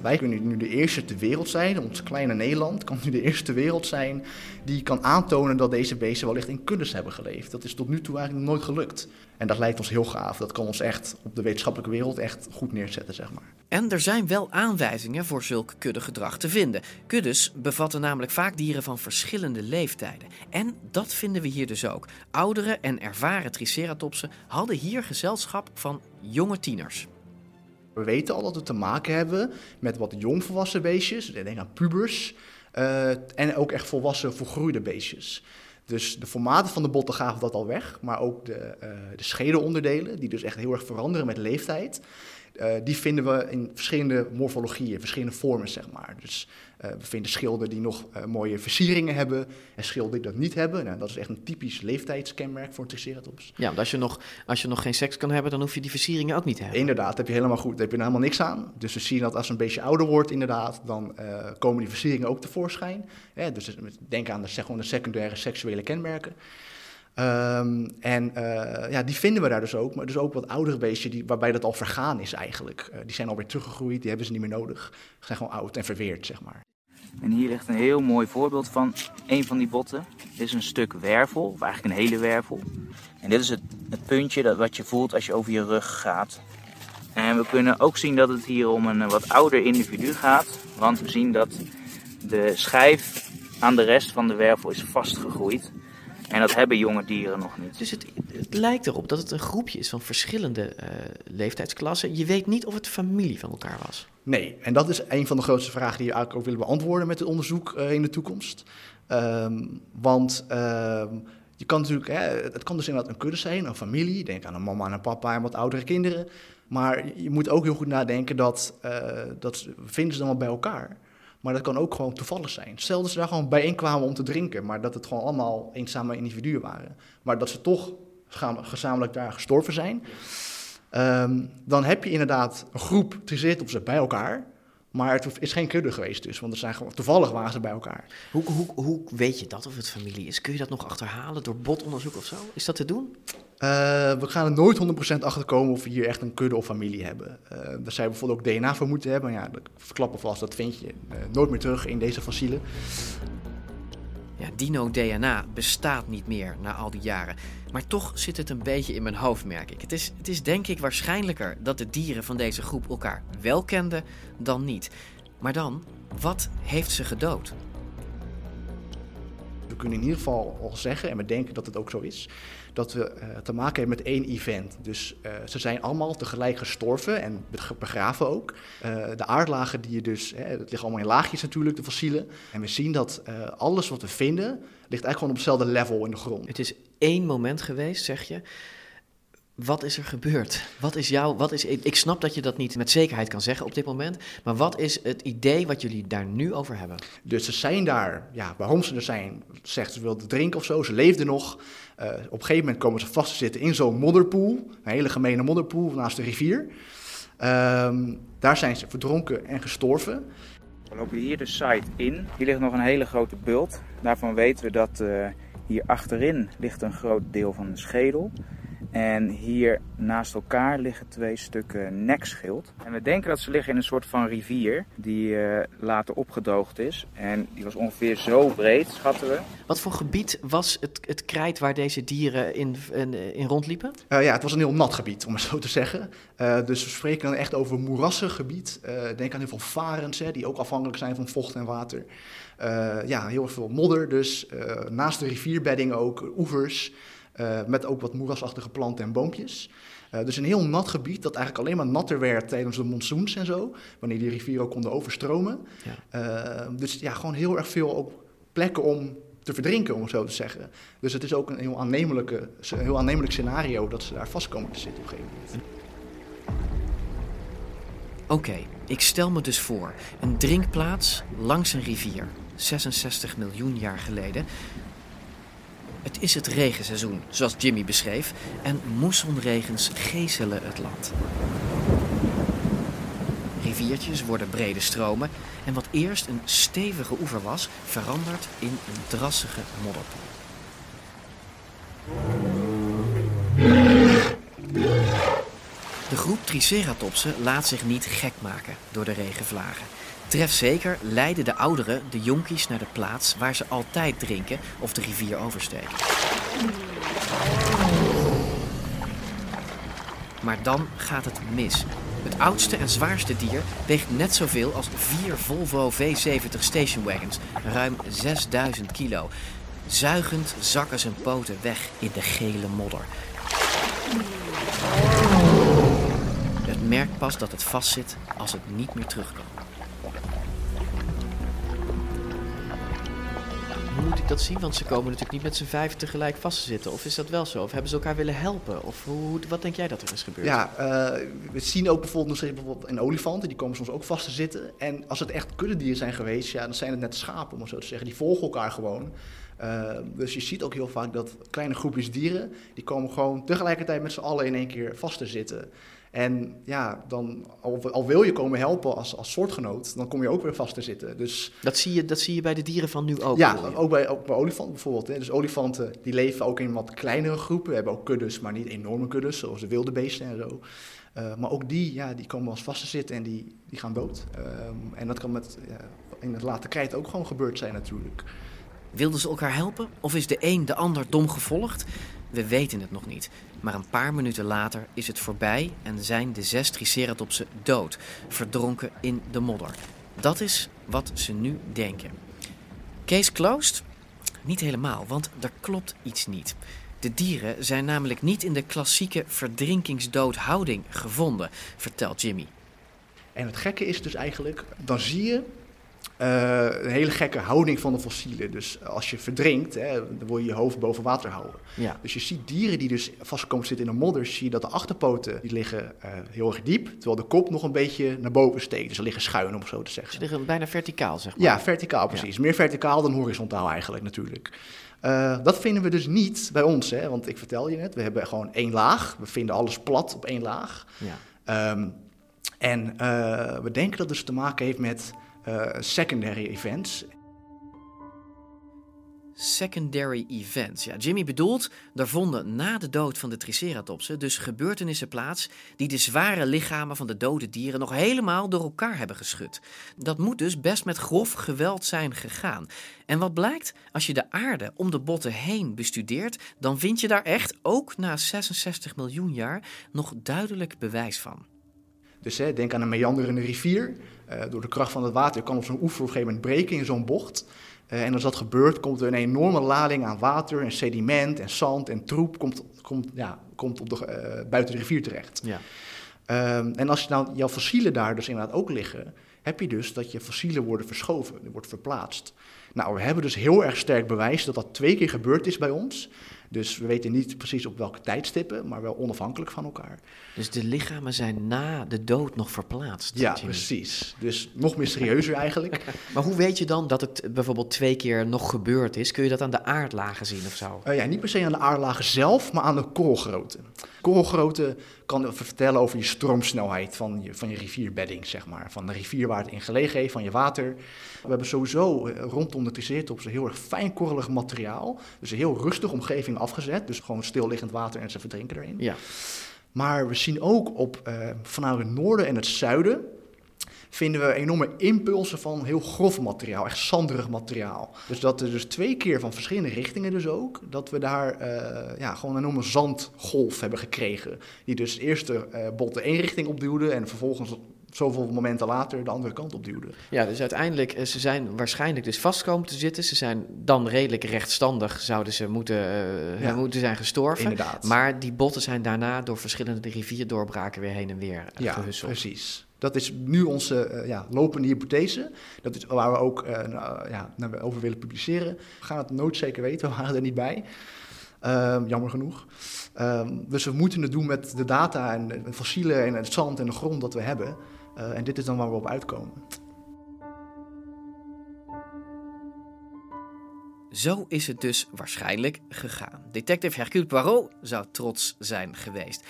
[SPEAKER 8] Wij kunnen nu de eerste ter wereld zijn, ons kleine Nederland kan nu de eerste ter wereld zijn die kan aantonen dat deze beesten wellicht in kuddes hebben geleefd. Dat is tot nu toe eigenlijk nooit gelukt. En dat lijkt ons heel gaaf. Dat kan ons echt op de wetenschappelijke wereld echt goed neerzetten, zeg maar.
[SPEAKER 1] En er zijn wel aanwijzingen voor zulk kuddegedrag te vinden. Kuddes bevatten namelijk vaak dieren van verschillende leeftijden. En dat vinden we hier dus ook. Oudere en ervaren triceratopsen hadden hier gezelschap van jonge tieners.
[SPEAKER 8] We weten al dat we te maken hebben met wat jongvolwassen beestjes, denk aan pubers, eh, en ook echt volwassen volgroeide beestjes. Dus de formaten van de botten gaven dat al weg, maar ook de, eh de die dus echt heel erg veranderen met leeftijd, eh, die vinden we in verschillende morfologieën, verschillende vormen, zeg maar. Dus eh, we vinden schilden die nog eh, mooie versieringen hebben en schilden die dat niet hebben. Nou, dat is echt een typisch leeftijdskenmerk voor een triceratops.
[SPEAKER 1] Ja, want als je, nog, als je nog geen seks kan hebben, dan hoef je die versieringen ook niet te hebben.
[SPEAKER 8] Inderdaad, heb je helemaal goed. Daar heb je er helemaal niks aan. Dus we zien dat als een beetje ouder wordt, inderdaad, dan komen die versieringen ook tevoorschijn. Dus denk aan de, zeg, de secundaire seksuele kenmerken. Ehm, en eh, ja, die vinden we daar dus ook. Maar dus ook wat oudere beestjes die, waarbij dat al vergaan is eigenlijk. Eh, die zijn alweer teruggegroeid, die hebben ze niet meer nodig. Ze zijn gewoon oud en verweerd, zeg maar.
[SPEAKER 9] En hier ligt een heel mooi voorbeeld van een van die botten. Dit is een stuk wervel, of eigenlijk een hele wervel. En dit is het, het puntje dat, wat je voelt als je over je rug gaat. En we kunnen ook zien dat het hier om een eh, wat ouder individu gaat. Want we zien dat de schijf aan de rest van de wervel is vastgegroeid. En dat hebben jonge dieren nog niet.
[SPEAKER 1] Dus het, het lijkt erop dat het een groepje is van verschillende eh, leeftijdsklassen. Je weet niet of het familie van elkaar was.
[SPEAKER 8] Nee, en dat is een van de grootste vragen die we eigenlijk ook willen beantwoorden met het onderzoek eh, in de toekomst. Ehm, want ehm, je kan natuurlijk, hè, het kan dus inderdaad een kudde zijn, een familie. Denk aan een mama en een papa en wat oudere kinderen. Maar je moet ook heel goed nadenken dat, eh, dat vinden ze dan wel bij elkaar. Maar dat kan ook gewoon toevallig zijn. Stel dat ze daar gewoon bijeenkwamen om te drinken, maar dat het gewoon allemaal eenzame individuen waren. Maar dat ze toch gezamenlijk daar gestorven zijn. Ehm, dan heb je inderdaad een groep triceratops bij elkaar. Maar het is geen kudde geweest dus, want er zijn gewoon, toevallig waren ze bij elkaar.
[SPEAKER 1] Hoe, hoe, hoe weet je dat of het familie is? Kun je dat nog achterhalen door botonderzoek of zo? Is dat te doen?
[SPEAKER 8] Eh, we gaan er nooit 100% achter komen of we hier echt een kudde of familie hebben. Eh daar je bijvoorbeeld ook DNA voor moeten hebben. Maar ja, dat verklappen vast, dat vind je eh, nooit meer terug in deze fossielen.
[SPEAKER 1] Ja, dino-DNA bestaat niet meer na al die jaren. Maar toch zit het een beetje in mijn hoofd, merk ik. Het is, het is denk ik waarschijnlijker dat de dieren van deze groep elkaar wel kenden dan niet. Maar dan, wat heeft ze gedood?
[SPEAKER 8] We kunnen in ieder geval al zeggen, en we denken dat het ook zo is, dat we eh, te maken hebben met één event. Dus eh, ze zijn allemaal tegelijk gestorven en beg- begraven ook. Eh, de aardlagen die je dus, hè, het ligt allemaal in laagjes natuurlijk, de fossielen. En we zien dat alles wat we vinden, ligt eigenlijk gewoon op hetzelfde level in de grond.
[SPEAKER 1] Het is één moment geweest, zeg je. Wat is er gebeurd? Wat is jouw, wat is, ik snap dat je dat niet met zekerheid kan zeggen op dit moment, maar wat is het idee wat jullie daar nu over hebben?
[SPEAKER 8] Dus ze zijn daar, ja, waarom ze er zijn, zegt ze wilden drinken of zo, ze leefden nog. Uh, op een gegeven moment komen ze vast te zitten in zo'n modderpoel, een hele gemene modderpoel naast de rivier. Um, daar zijn ze verdronken en gestorven.
[SPEAKER 9] We lopen hier de site in. Hier ligt nog een hele grote bult. Daarvan weten we dat uh, hier achterin ligt een groot deel van de schedel. En hier naast elkaar liggen twee stukken nekschild. En we denken dat ze liggen in een soort van rivier die uh, later opgedoogd is. En die was ongeveer zo breed, schatten we.
[SPEAKER 1] Wat voor gebied was het, het krijt waar deze dieren in, in, in rondliepen?
[SPEAKER 8] Uh, ja, het was een heel nat gebied, om het zo te zeggen. Uh, dus we spreken dan echt over een moerassig gebied. denk aan heel veel varens, hè, die ook afhankelijk zijn van vocht en water. ja, heel veel modder dus. naast de rivierbedding ook, oevers. Uh, met ook wat moerasachtige planten en boompjes. Uh, dus een heel nat gebied dat eigenlijk alleen maar natter werd tijdens de monsoons en zo. Wanneer die rivieren ook konden overstromen. Ja. Uh, dus ja, gewoon heel erg veel ook plekken om te verdrinken, om het zo te zeggen. Dus het is ook een heel, aannemelijke, een heel aannemelijk scenario dat ze daar vast komen te zitten op een gegeven moment.
[SPEAKER 1] Oké, okay, ik stel me dus voor. Een drinkplaats langs een rivier. 66 miljoen jaar geleden. Het is het regenseizoen, zoals Jimmy beschreef, en moessonregens gezelen het land. Riviertjes worden brede stromen en wat eerst een stevige oever was, verandert in een drassige modderpoel. De groep Triceratopsen laat zich niet gek maken door de regenvlagen. Trefzeker leiden de ouderen de jonkies naar de plaats waar ze altijd drinken of de rivier oversteken. Maar dan gaat het mis. Het oudste en zwaarste dier weegt net zoveel als vier Volvo V70 stationwagons, ruim 6000 kilo. Zuigend zakken zijn poten weg in de gele modder. Het merkt pas dat het vastzit als het niet meer terugkomt. Ik dat zien? Want ze komen natuurlijk niet met z'n vijf tegelijk vast te zitten. Of is dat wel zo? Of hebben ze elkaar willen helpen? Of hoe, wat denk jij dat er is gebeurd?
[SPEAKER 8] Ja, uh, we zien ook bijvoorbeeld, bijvoorbeeld in olifanten, die komen soms ook vast te zitten. En als het echt kuddedieren zijn geweest, ja, dan zijn het net schapen, om het zo te zeggen. Die volgen elkaar gewoon. Uh, dus je ziet ook heel vaak dat kleine groepjes dieren, die komen gewoon tegelijkertijd met z'n allen in één keer vast te zitten. En ja, dan, al, al, wil je komen helpen als, als soortgenoot, dan kom je ook weer vast te zitten. Dus,
[SPEAKER 1] dat, zie je, dat zie je bij de dieren van nu ook?
[SPEAKER 8] Ja, ook bij, ook bij olifanten bijvoorbeeld. Hè. Dus olifanten die leven ook in wat kleinere groepen. We hebben ook kuddes, maar niet enorme kuddes, zoals de wilde beesten en zo. Uh, maar ook die, ja, die komen als vast te zitten en die, die gaan dood. Um, en dat kan met, ja, in het late krijt ook gewoon gebeurd zijn natuurlijk.
[SPEAKER 1] Wilden ze elkaar helpen? Of is de een de ander dom gevolgd? We weten het nog niet. Maar een paar minuten later is het voorbij en zijn de zes triceratopsen dood, verdronken in de modder. Dat is wat ze nu denken. Case closed? Niet helemaal, want er klopt iets niet. De dieren zijn namelijk niet in de klassieke verdrinkingsdoodhouding gevonden, vertelt Jimmy.
[SPEAKER 8] En het gekke is dus eigenlijk, dan zie je uh, een hele gekke houding van de fossielen. Dus als je verdrinkt, hè, dan wil je je hoofd boven water houden. Ja. Dus je ziet dieren die dus vastkomen zitten in een modder, zie je dat de achterpoten die liggen uh, heel erg diep, terwijl de kop nog een beetje naar boven steekt. Dus ze liggen schuin, om zo te zeggen.
[SPEAKER 1] Ze liggen bijna verticaal, zeg maar.
[SPEAKER 8] Ja, verticaal precies. Meer verticaal dan horizontaal eigenlijk natuurlijk. Uh, dat vinden we dus niet bij ons, hè, want ik vertel je het, we hebben gewoon één laag. We vinden alles plat op één laag. Ja. Um, en we denken dat het dus te maken heeft met secondary events.
[SPEAKER 1] Secondary events. Ja, Jimmy bedoelt, er vonden na de dood van de Triceratopsen dus gebeurtenissen plaats die de zware lichamen van de dode dieren nog helemaal door elkaar hebben geschud. Dat moet dus best met grof geweld zijn gegaan. En wat blijkt, als je de aarde om de botten heen bestudeert, dan vind je daar echt, ook na 66 miljoen jaar, nog duidelijk bewijs van.
[SPEAKER 8] Dus hè, denk aan een meanderende rivier. Uh, door de kracht van het water kan op zo'n oever op een gegeven moment breken in zo'n bocht. Uh, en als dat gebeurt, komt er een enorme lading aan water en sediment en zand en troep komt, komt, ja, komt op de, uh, buiten de rivier terecht. Ja. Um, en als je nou, jouw fossielen daar dus inderdaad ook liggen, heb je dus dat je fossielen worden verschoven, wordt verplaatst. Nou, we hebben dus heel erg sterk bewijs dat dat twee keer gebeurd is bij ons. Dus we weten niet precies op welke tijdstippen, maar wel onafhankelijk van elkaar.
[SPEAKER 1] Dus de lichamen zijn na de dood nog verplaatst?
[SPEAKER 8] Ja, precies. Dus nog mysterieuzer eigenlijk.
[SPEAKER 1] Maar hoe weet je dan dat het bijvoorbeeld twee keer nog gebeurd is? Kun je dat aan de aardlagen zien of zo?
[SPEAKER 8] Uh, ja, niet per se aan de aardlagen zelf, maar aan de korrelgrootte. Korrelgrootte kan vertellen over je stroomsnelheid van je, van je rivierbedding, zeg maar. Van de rivier waar het in gelegen heeft, van je water. We hebben sowieso eh, rondom de Triceratops een heel erg fijnkorrelig materiaal. Dus een heel rustig omgeving afgezet. Dus gewoon stilliggend water en ze verdrinken erin.
[SPEAKER 1] Ja.
[SPEAKER 8] Maar we zien ook op, uh, vanuit het noorden en het zuiden vinden we enorme impulsen van heel grof materiaal, echt zanderig materiaal. Dus dat er dus twee keer van verschillende richtingen dus ook, dat we daar uh, ja, gewoon een enorme zandgolf hebben gekregen. Die dus eerst de uh, botten één richting opduwde en vervolgens zoveel momenten later de andere kant opduwde.
[SPEAKER 1] Ja, dus uiteindelijk, ze zijn waarschijnlijk dus vastkomen te zitten. Ze zijn dan redelijk rechtstandig, zouden ze moeten, uh, ja. moeten zijn gestorven.
[SPEAKER 8] Inderdaad.
[SPEAKER 1] Maar die botten zijn daarna door verschillende rivierdoorbraken weer heen en weer
[SPEAKER 8] ja,
[SPEAKER 1] gehusseld.
[SPEAKER 8] precies. Dat is nu onze uh, ja, lopende hypothese. Dat is waar we ook uh, nou, ja, over willen publiceren. We gaan het nooit zeker weten, we waren er niet bij. Uh, jammer genoeg. Um, dus we moeten het doen met de data en de fossielen en het zand en de grond dat we hebben. Uh, en dit is dan waar we op uitkomen.
[SPEAKER 1] Zo is het dus waarschijnlijk gegaan. Detective Hercule Poirot zou trots zijn geweest.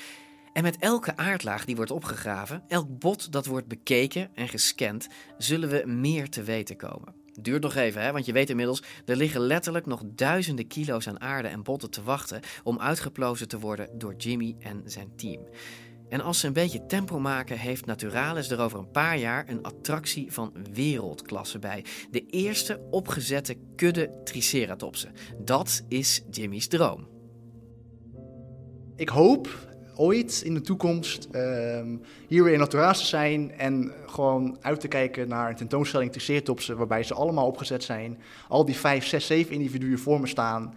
[SPEAKER 1] En met elke aardlaag die wordt opgegraven, elk bot dat wordt bekeken en gescand, zullen we meer te weten komen. Duurt nog even, hè? want je weet inmiddels, er liggen letterlijk nog duizenden kilo's aan aarde en botten te wachten om uitgeplozen te worden door Jimmy en zijn team. En als ze een beetje tempo maken, heeft Naturalis er over een paar jaar een attractie van wereldklasse bij. De eerste opgezette kudde Triceratopsen. Dat is Jimmy's droom.
[SPEAKER 8] Ik hoop ooit in de toekomst um, hier weer in Naturalis te zijn en gewoon uit te kijken naar een tentoonstelling Triceratopsen waarbij ze allemaal opgezet zijn. Al die vijf, zes, zeven individuen voor me staan.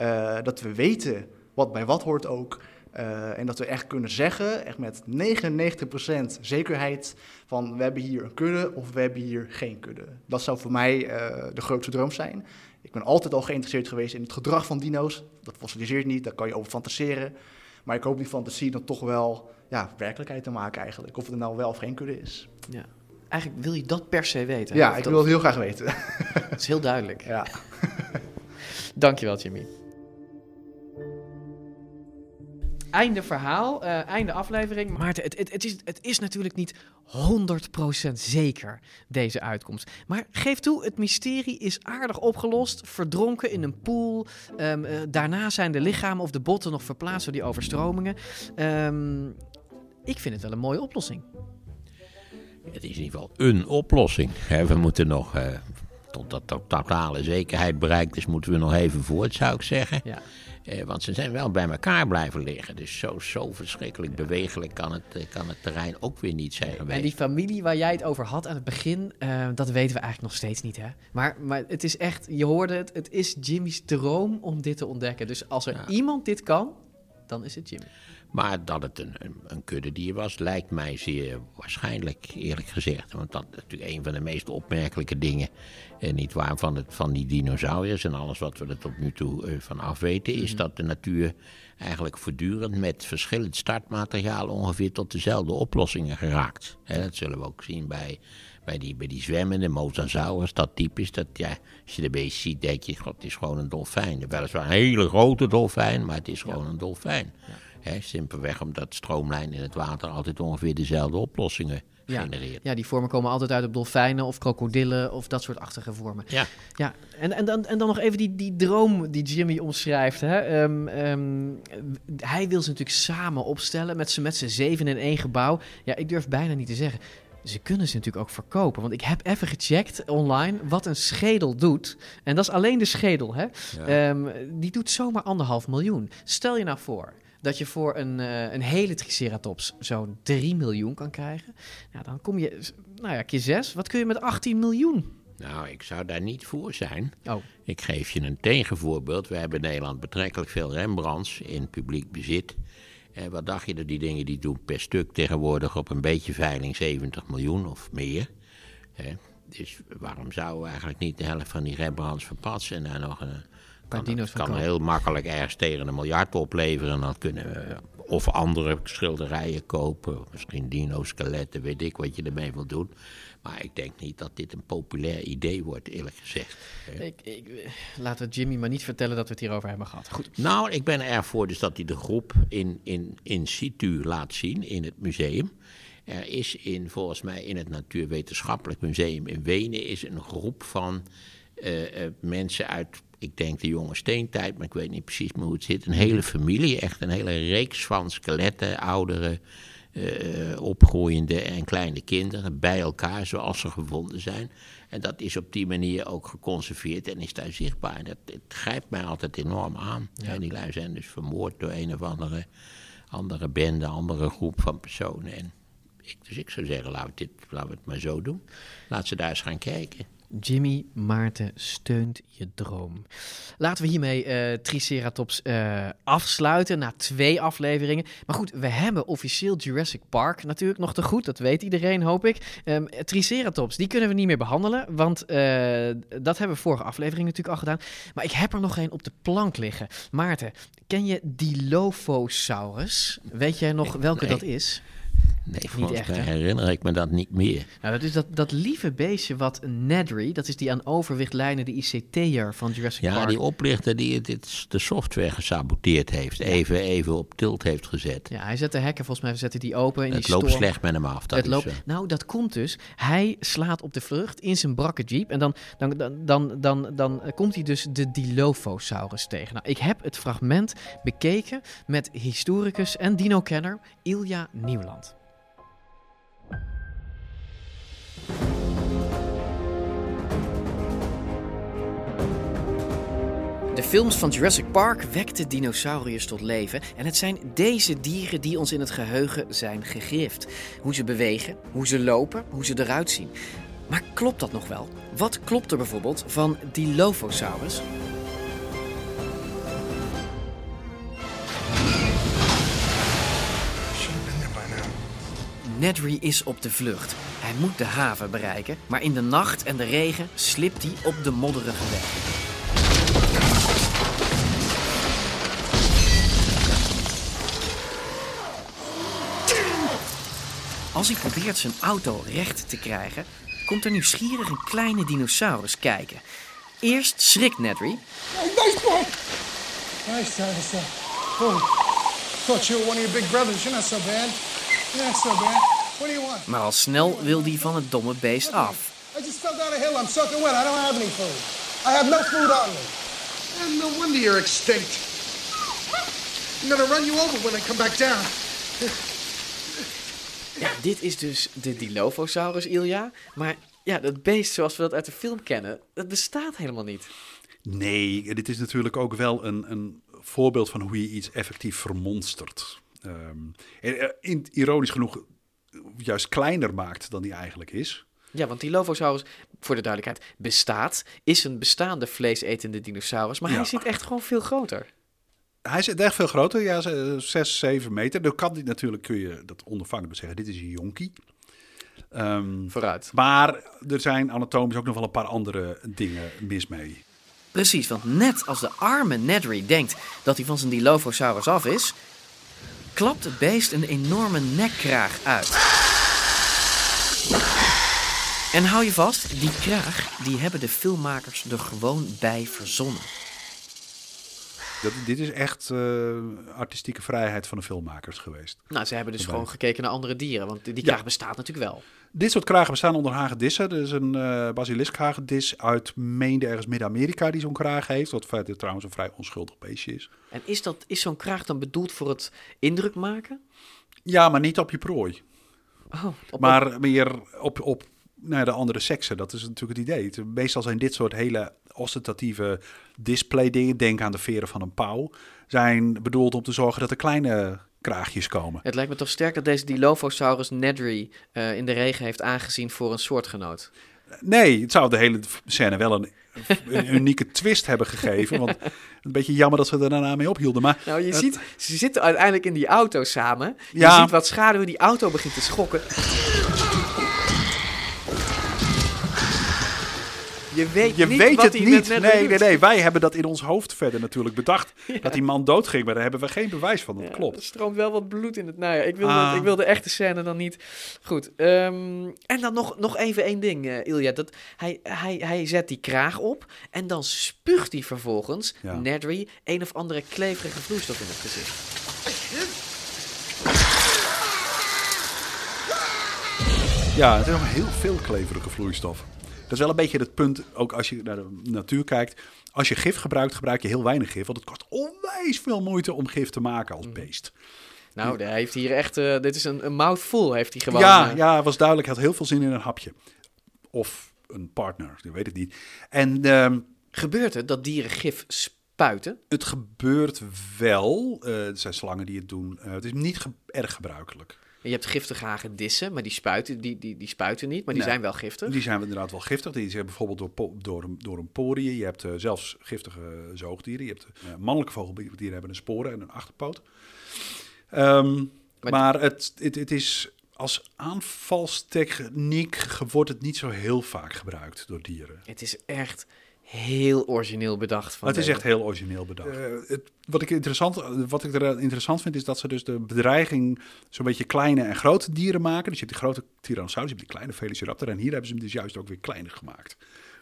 [SPEAKER 8] Uh, dat we weten wat bij wat hoort ook. Uh, en dat we echt kunnen zeggen, echt met 99% zekerheid, van we hebben hier een kudde of we hebben hier geen kudde. Dat zou voor mij uh, de grootste droom zijn. Ik ben altijd al geïnteresseerd geweest in het gedrag van dino's. Dat fossiliseert niet, daar kan je over fantaseren. Maar ik hoop die fantasie dan toch wel ja, werkelijkheid te maken eigenlijk. Of het er nou wel of geen kudde is.
[SPEAKER 1] Ja. Eigenlijk wil je dat per se weten.
[SPEAKER 8] Ja, ik wil het heel graag weten.
[SPEAKER 1] Dat is heel duidelijk.
[SPEAKER 8] Ja.
[SPEAKER 1] Dankjewel, Jimmy. Einde verhaal, uh, einde aflevering. Maarten, het, het, het, is, het is natuurlijk niet 100% zeker, deze uitkomst. Maar geef toe, het mysterie is aardig opgelost. Verdronken in een pool. Um, uh, daarna zijn de lichamen of de botten nog verplaatst door die overstromingen. Um, ik vind het wel een mooie oplossing.
[SPEAKER 5] Het is in ieder geval een oplossing. We moeten nog, uh, tot dat totale zekerheid bereikt is, moeten we nog even voort, zou ik zeggen.
[SPEAKER 1] Ja.
[SPEAKER 5] Eh, want ze zijn wel bij elkaar blijven liggen. Dus zo, zo verschrikkelijk bewegelijk kan het, eh, kan het terrein ook weer niet zijn geweest.
[SPEAKER 1] En die familie waar jij het over had aan het begin, uh, dat weten we eigenlijk nog steeds niet. Hè? Maar, maar het is echt, je hoorde het, het is Jimmy's droom om dit te ontdekken. Dus als er ja. iemand dit kan, dan is het Jimmy.
[SPEAKER 5] Maar dat het een, een, een kuddedier was, lijkt mij zeer waarschijnlijk, eerlijk gezegd. Want dat is natuurlijk een van de meest opmerkelijke dingen. Eh, niet waar van, het, van die dinosauriërs en alles wat we er tot nu toe uh, van afweten. Is mm-hmm. dat de natuur eigenlijk voortdurend met verschillend startmateriaal ongeveer tot dezelfde oplossingen geraakt. He, dat zullen we ook zien bij, bij, die, bij die zwemmende mosasaurus. Dat type is dat, ja, als je de beest ziet, denk je, god, het is gewoon een dolfijn. Weliswaar een hele grote dolfijn, maar het is gewoon ja. een dolfijn. Ja. He, simpelweg omdat stroomlijn in het water altijd ongeveer dezelfde oplossingen
[SPEAKER 1] ja.
[SPEAKER 5] genereert.
[SPEAKER 1] Ja, die vormen komen altijd uit op dolfijnen of krokodillen of dat soort achtige vormen.
[SPEAKER 5] Ja.
[SPEAKER 1] ja. En, en, dan, en dan nog even die, die droom die Jimmy omschrijft. Hè? Um, um, hij wil ze natuurlijk samen opstellen met z'n met zeven in één gebouw. Ja, ik durf bijna niet te zeggen. Ze kunnen ze natuurlijk ook verkopen. Want ik heb even gecheckt online wat een schedel doet. En dat is alleen de schedel. Hè? Ja. Um, die doet zomaar anderhalf miljoen. Stel je nou voor dat je voor een, uh, een hele Triceratops zo'n 3 miljoen kan krijgen. Nou, dan kom je, nou ja, keer 6. Wat kun je met 18 miljoen?
[SPEAKER 5] Nou, ik zou daar niet voor zijn.
[SPEAKER 1] Oh.
[SPEAKER 5] Ik geef je een tegenvoorbeeld. We hebben in Nederland betrekkelijk veel Rembrandts in publiek bezit. En wat dacht je dat die dingen die doen per stuk tegenwoordig op een beetje veiling 70 miljoen of meer? Hè? Dus waarom zouden we eigenlijk niet de helft van die Rembrandts verpatsen en daar nog een
[SPEAKER 1] dino's
[SPEAKER 5] het kan
[SPEAKER 1] verkopen.
[SPEAKER 5] heel makkelijk ergens tegen een miljard opleveren. En dan kunnen we of andere schilderijen kopen. Misschien dino-skeletten, weet ik wat je ermee wil doen. Maar ik denk niet dat dit een populair idee wordt, eerlijk gezegd.
[SPEAKER 1] Ik, ik, laten we Jimmy maar niet vertellen dat we het hierover hebben gehad. Goed.
[SPEAKER 5] Nou, ik ben er erg voor dus dat hij de groep in, in, in situ laat zien in het museum. Er is in, volgens mij in het Natuurwetenschappelijk Museum in Wenen is een groep van eh, eh, mensen uit, ik denk de jonge steentijd, maar ik weet niet precies meer hoe het zit. Een hele familie, echt een hele reeks van skeletten, ouderen, eh, opgroeiende en kleine kinderen bij elkaar zoals ze gevonden zijn. En dat is op die manier ook geconserveerd en is daar zichtbaar. En dat, het grijpt mij altijd enorm aan. Ja. die lui zijn dus vermoord door een of andere, andere bende, andere groep van personen. En ik, dus ik zou zeggen, laten we, dit, laten we het maar zo doen. Laat ze daar eens gaan kijken.
[SPEAKER 1] Jimmy Maarten steunt je droom. Laten we hiermee uh, Triceratops uh, afsluiten na twee afleveringen. Maar goed, we hebben officieel Jurassic Park natuurlijk nog te goed. Dat weet iedereen, hoop ik. Um, Triceratops, die kunnen we niet meer behandelen. Want uh, dat hebben we vorige aflevering natuurlijk al gedaan. Maar ik heb er nog één op de plank liggen. Maarten, ken je Dilophosaurus? Weet jij nog welke
[SPEAKER 5] nee.
[SPEAKER 1] dat is?
[SPEAKER 5] Nee, volgens echt, mij herinner ik me dat niet meer.
[SPEAKER 1] Nou, dat is dat, dat lieve beestje wat Nedry, dat is die aan overwicht lijnende ICT'er van Jurassic
[SPEAKER 5] ja,
[SPEAKER 1] Park.
[SPEAKER 5] Ja, die oplichter die dit, de software gesaboteerd heeft, ja. even, even op tilt heeft gezet.
[SPEAKER 1] Ja, hij zet de hekken, volgens mij zetten die open. In
[SPEAKER 5] het
[SPEAKER 1] die
[SPEAKER 5] loopt
[SPEAKER 1] storm.
[SPEAKER 5] slecht met hem af. Dat
[SPEAKER 1] het loopt,
[SPEAKER 5] is, uh...
[SPEAKER 1] Nou, dat komt dus. Hij slaat op de vlucht in zijn brakke jeep en dan, dan, dan, dan, dan, dan komt hij dus de Dilophosaurus tegen. Nou, ik heb het fragment bekeken met historicus en dino-kenner Ilja Nieuwland.
[SPEAKER 10] De films van Jurassic Park wekten dinosauriërs tot leven en het zijn deze dieren die ons in het geheugen zijn gegrift. Hoe ze bewegen, hoe ze lopen, hoe ze eruit zien. Maar klopt dat nog wel? Wat klopt er bijvoorbeeld van Dilophosaurus? Nedry is op de vlucht. Hij moet de haven bereiken, maar in de nacht en de regen slipt hij op de modderige weg. Als hij probeert zijn auto recht te krijgen, komt er nieuwsgierig een kleine dinosaurus kijken. Eerst schrikt Nedry.
[SPEAKER 11] Nice dinosaur. Oh, thought you were one of your big brothers. You're not so bad. You're not so bad. What do you want?
[SPEAKER 10] Maar al snel wil hij van het domme beest af.
[SPEAKER 11] I just fell down a hill. I'm soaking wet. I don't have any food. I have no food on me. And no wonder you're extinct. I'm gonna run you over when I come back down.
[SPEAKER 1] Ja, dit is dus de Dilophosaurus, Ilja. Maar ja, dat beest zoals we dat uit de film kennen, dat bestaat helemaal niet.
[SPEAKER 12] Nee, dit is natuurlijk ook wel een, een voorbeeld van hoe je iets effectief vermonstert. Um, in, ironisch genoeg juist kleiner maakt dan die eigenlijk is.
[SPEAKER 1] Ja, want Dilophosaurus, voor de duidelijkheid, bestaat, is een bestaande vleesetende dinosaurus, maar ja. hij zit echt gewoon veel groter.
[SPEAKER 12] Hij zit echt veel groter, ja, 6, 7 meter. Dan kan die natuurlijk, kun je dat ondervangend zeggen, dit is een jonkie.
[SPEAKER 1] Um, Vooruit.
[SPEAKER 12] Maar er zijn anatomisch ook nog wel een paar andere dingen mis mee.
[SPEAKER 10] Precies, want net als de arme Nedry denkt dat hij van zijn Dilophosaurus af is, klapt het beest een enorme nekkraag uit. En hou je vast, die kraag die hebben de filmmakers er gewoon bij verzonnen.
[SPEAKER 12] Dat, dit is echt uh, artistieke vrijheid van de filmmakers geweest.
[SPEAKER 1] Nou, ze hebben dus Daarbij. gewoon gekeken naar andere dieren, want die kraag ja. bestaat natuurlijk wel.
[SPEAKER 12] Dit soort kragen bestaan onder hagedissen. Er is een uh, basilisk-hagedis uit meende ergens Midden-Amerika die zo'n kraag heeft. Wat verder trouwens een vrij onschuldig beestje is.
[SPEAKER 1] En is, dat, is zo'n kraag dan bedoeld voor het indruk maken?
[SPEAKER 12] Ja, maar niet op je prooi.
[SPEAKER 1] Oh, op,
[SPEAKER 12] maar meer op, op nou, de andere seksen. Dat is natuurlijk het idee. Meestal zijn dit soort hele ostentatieve display dingen, denk aan de veren van een pauw, zijn bedoeld om te zorgen dat er kleine kraagjes komen.
[SPEAKER 1] Het lijkt me toch sterk dat deze Dilophosaurus Nedry uh, in de regen heeft aangezien voor een soortgenoot.
[SPEAKER 12] Nee, het zou de hele scène wel een, een unieke twist hebben gegeven. Want een beetje jammer dat ze er daarna mee ophielden. Maar
[SPEAKER 1] nou, je
[SPEAKER 12] het...
[SPEAKER 1] ziet, ze zitten uiteindelijk in die auto samen. Je
[SPEAKER 12] ja.
[SPEAKER 1] ziet wat schaduw, die auto begint te schokken. Je weet
[SPEAKER 12] Je
[SPEAKER 1] niet
[SPEAKER 12] weet
[SPEAKER 1] wat
[SPEAKER 12] het
[SPEAKER 1] hij
[SPEAKER 12] niet. Nee, nee, nee. Wij hebben dat in ons hoofd verder natuurlijk bedacht. Dat die man doodging, maar daar hebben we geen bewijs van. Dat klopt.
[SPEAKER 1] Er stroomt wel wat bloed in het. Nou ja, ik wil,
[SPEAKER 12] Ah.
[SPEAKER 1] de, ik wil de echte scène dan niet. Goed. ehm, en dan nog, nog even één ding, eh Ilja. Dat hij, hij, hij zet die kraag op en dan spuugt hij vervolgens
[SPEAKER 12] Ja.
[SPEAKER 1] Nedry een of andere kleverige vloeistof in het gezicht.
[SPEAKER 12] Ja, het is nog heel veel kleverige vloeistof. Dat is wel een beetje het punt, ook als je naar de natuur kijkt. Als je gif gebruikt, gebruik je heel weinig gif. Want het kost onwijs veel moeite om gif te maken als beest.
[SPEAKER 1] Nou, hij heeft hier echt. eh, dit is een, een mouthful, heeft hij gewoon.
[SPEAKER 12] ja,
[SPEAKER 1] eh,
[SPEAKER 12] ja, het was duidelijk. Hij had heel veel zin in een hapje. Of een partner, ik weet het niet. En ehm,
[SPEAKER 1] Gebeurt het dat dieren gif spuiten?
[SPEAKER 12] het gebeurt wel. Eh, er zijn slangen die het doen. Het is niet ge- erg gebruikelijk.
[SPEAKER 1] Je hebt giftige hagedissen, maar die spuiten, die, die, die spuiten niet, maar die
[SPEAKER 12] Nee.
[SPEAKER 1] zijn wel giftig.
[SPEAKER 12] Die zijn inderdaad wel giftig. Die zijn bijvoorbeeld door, door, een- door een poriën. Je hebt eh, zelfs giftige zoogdieren. Je hebt eh, mannelijke vogeldieren hebben een sporen en een achterpoot. Ehm, maar het, het, het is als aanvalstechniek wordt het niet zo heel vaak gebruikt door dieren.
[SPEAKER 1] Het is echt heel origineel bedacht. Van
[SPEAKER 12] het is echt heel origineel bedacht. Eh, het, wat, ik interessant, wat ik er interessant vind, is dat ze dus de bedreiging zo'n beetje kleine en grote dieren maken. Dus je hebt die grote Tyrannosaurus, je hebt die kleine Velociraptor. En hier hebben ze hem dus juist ook weer kleiner gemaakt.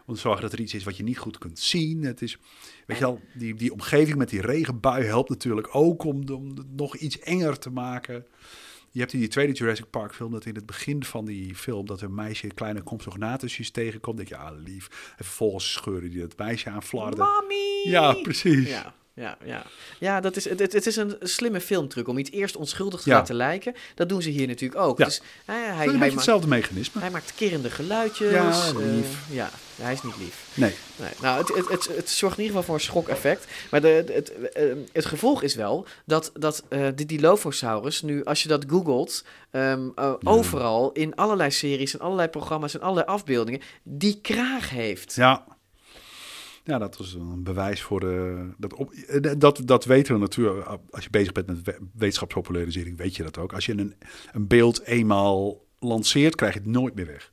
[SPEAKER 12] Om te zorgen dat er iets is wat je niet goed kunt zien. Het is, weet je wel, die, die omgeving met die regenbui helpt natuurlijk ook om, de- om het nog iets enger te maken. Je hebt in die tweede Jurassic Park film dat in het begin van die film dat een meisje kleine compsognathusjes tegenkomt. denk je, ja lief. En vervolgens scheuren die dat meisje aan flarden.
[SPEAKER 1] Mami!
[SPEAKER 12] Ja, precies.
[SPEAKER 1] Ja, ja, ja. ja dat is, het, het is een slimme filmtruc om iets eerst onschuldig te
[SPEAKER 12] Ja.
[SPEAKER 1] laten lijken. Dat doen ze hier natuurlijk ook.
[SPEAKER 12] Ja.
[SPEAKER 1] Dus, hij, hij, hij maakt-
[SPEAKER 12] hetzelfde mechanisme.
[SPEAKER 1] Hij maakt kerende geluidjes.
[SPEAKER 12] Ja,
[SPEAKER 1] eh,
[SPEAKER 12] lief.
[SPEAKER 1] ja, hij is niet lief.
[SPEAKER 12] Nee.
[SPEAKER 1] Nee, nou, het, het, het, het zorgt in ieder geval voor een schokeffect. Maar de, het, eh, het gevolg is wel dat, dat de Dilophosaurus nu, als je dat googelt, ehm, eh, overal in allerlei series en allerlei programma's en allerlei afbeeldingen, die kraag heeft.
[SPEAKER 12] Ja. Ja, dat was een bewijs voor de. Dat, op, eh, dat, dat weten we natuurlijk. Als je bezig bent met we- wetenschapspopularisering, weet je dat ook. Als je een, een beeld eenmaal lanceert, krijg je het nooit meer weg.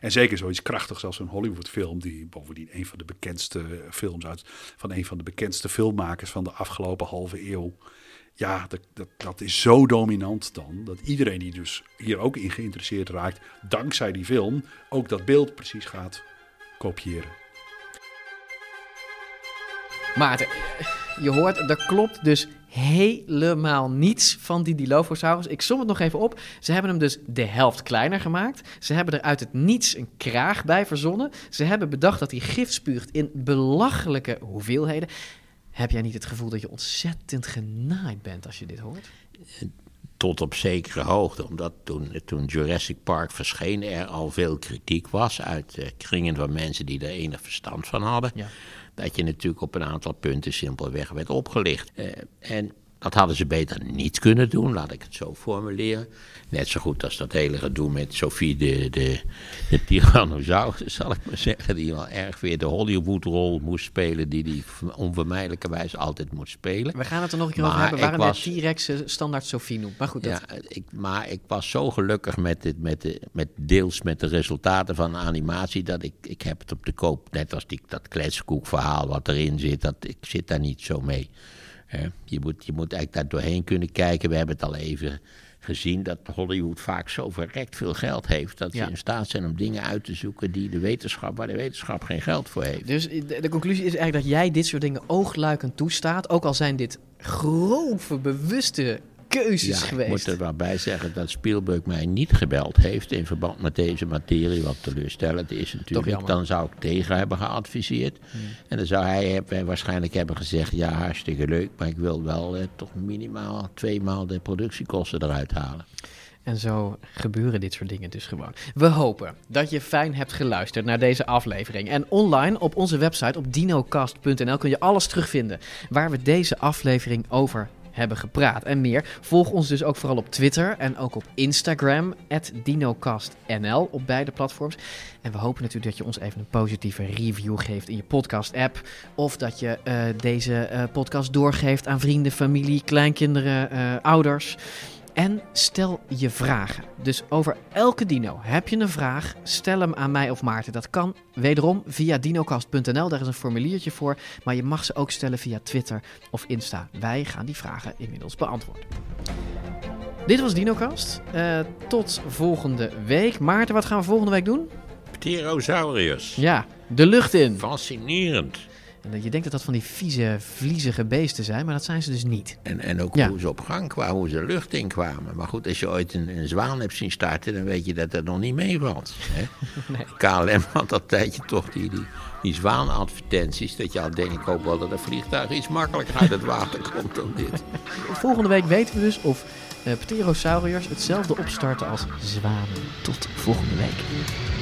[SPEAKER 12] En zeker zoiets krachtigs als een Hollywoodfilm, die bovendien een van de bekendste films uit van een van de bekendste filmmakers van de afgelopen halve eeuw. Ja, dat, dat, dat is zo dominant dan, dat iedereen die dus hier ook in geïnteresseerd raakt, dankzij die film, ook dat beeld precies gaat kopiëren.
[SPEAKER 1] Maarten, je hoort, er klopt dus helemaal niets van die Dilophosaurus. Ik som het nog even op. Ze hebben hem dus de helft kleiner gemaakt. Ze hebben er uit het niets een kraag bij verzonnen. Ze hebben bedacht dat hij gif spuugt in belachelijke hoeveelheden. Heb jij niet het gevoel dat je ontzettend genaaid bent als je dit hoort?
[SPEAKER 5] Tot op zekere hoogte, omdat toen, toen Jurassic Park verscheen er al veel kritiek was uit eh, kringen van mensen die er enig verstand van hadden.
[SPEAKER 1] Ja.
[SPEAKER 5] Dat je natuurlijk op een aantal punten simpelweg werd opgelicht. Eh, en dat hadden ze beter niet kunnen doen, laat ik het zo formuleren. Net zo goed als dat hele gedoe met Sophie de, de, de Tyrannosaurus, zal ik maar zeggen. Die wel erg weer de Hollywood-rol moest spelen, die die onvermijdelijkerwijs altijd moet spelen.
[SPEAKER 1] We gaan het er nog een keer over hebben waarom
[SPEAKER 5] was-
[SPEAKER 1] de T-Rex eh, standaard Sophie noemt. Maar goed, dat...
[SPEAKER 5] ja, ik, maar ik was zo gelukkig met, dit, met, de, met deels met de resultaten van de animatie dat ik, ik heb het op de koop, net als die, dat kletskoekverhaal wat erin zit, dat, ik zit daar niet zo mee. Je, moet, je moet eigenlijk daar doorheen kunnen kijken. We hebben het al even gezien dat Hollywood vaak zo verrekt veel geld heeft dat
[SPEAKER 1] Ja.
[SPEAKER 5] ze in staat zijn om dingen uit te zoeken die de wetenschap, waar de wetenschap geen geld voor heeft.
[SPEAKER 1] Dus de, de conclusie is eigenlijk dat jij dit soort dingen oogluikend toestaat. Ook al zijn dit grove, bewuste keuzes
[SPEAKER 5] Ja,
[SPEAKER 1] geweest.
[SPEAKER 5] ik moet er wel bij zeggen dat Spielberg mij niet gebeld heeft in verband met deze materie, wat teleurstellend is natuurlijk. Dan zou ik tegen hebben geadviseerd. En dan zou hij heb- waarschijnlijk hebben gezegd, ja hartstikke leuk, maar ik wil wel eh, toch minimaal twee maal de productiekosten eruit halen.
[SPEAKER 1] En zo gebeuren dit soort dingen dus gewoon. We hopen dat je fijn hebt geluisterd naar deze aflevering. En online op onze website op dinocast.nl kun je alles terugvinden waar we deze aflevering over hebben gepraat. En meer. Volg ons dus ook vooral op Twitter en ook op Instagram, dinocastnl op beide platforms. En we hopen natuurlijk dat je ons even een positieve review geeft in je podcast-app. Of dat je eh, deze eh, podcast doorgeeft aan vrienden, familie, kleinkinderen, eh, ouders. En stel je vragen. Dus over elke dino heb je een vraag, stel hem aan mij of Maarten. Dat kan wederom via dinocast.nl, daar is een formuliertje voor. Maar je mag ze ook stellen via Twitter of Insta. Wij gaan die vragen inmiddels beantwoorden. Dit was DinoCast. Uh, tot volgende week. Maarten, wat gaan we volgende week doen?
[SPEAKER 5] Pterosaurus.
[SPEAKER 1] Ja, de lucht in.
[SPEAKER 5] Fascinerend.
[SPEAKER 1] En je denkt dat dat van die vieze, vliezige beesten zijn, maar dat zijn ze dus niet.
[SPEAKER 5] En, en ook hoe ze op gang kwamen, hoe ze lucht in kwamen. Maar goed, als je ooit een, een zwaan hebt zien starten, dan weet je dat dat nog niet meevalt. Nee. KLM had dat tijdje toch die, die, die zwaanadvertenties. Dat je al denkt, ik hoop wel dat een vliegtuig iets makkelijker uit het water komt dan dit.
[SPEAKER 1] Volgende week weten we dus of uh, pterosauriërs hetzelfde opstarten als zwanen. Tot volgende week.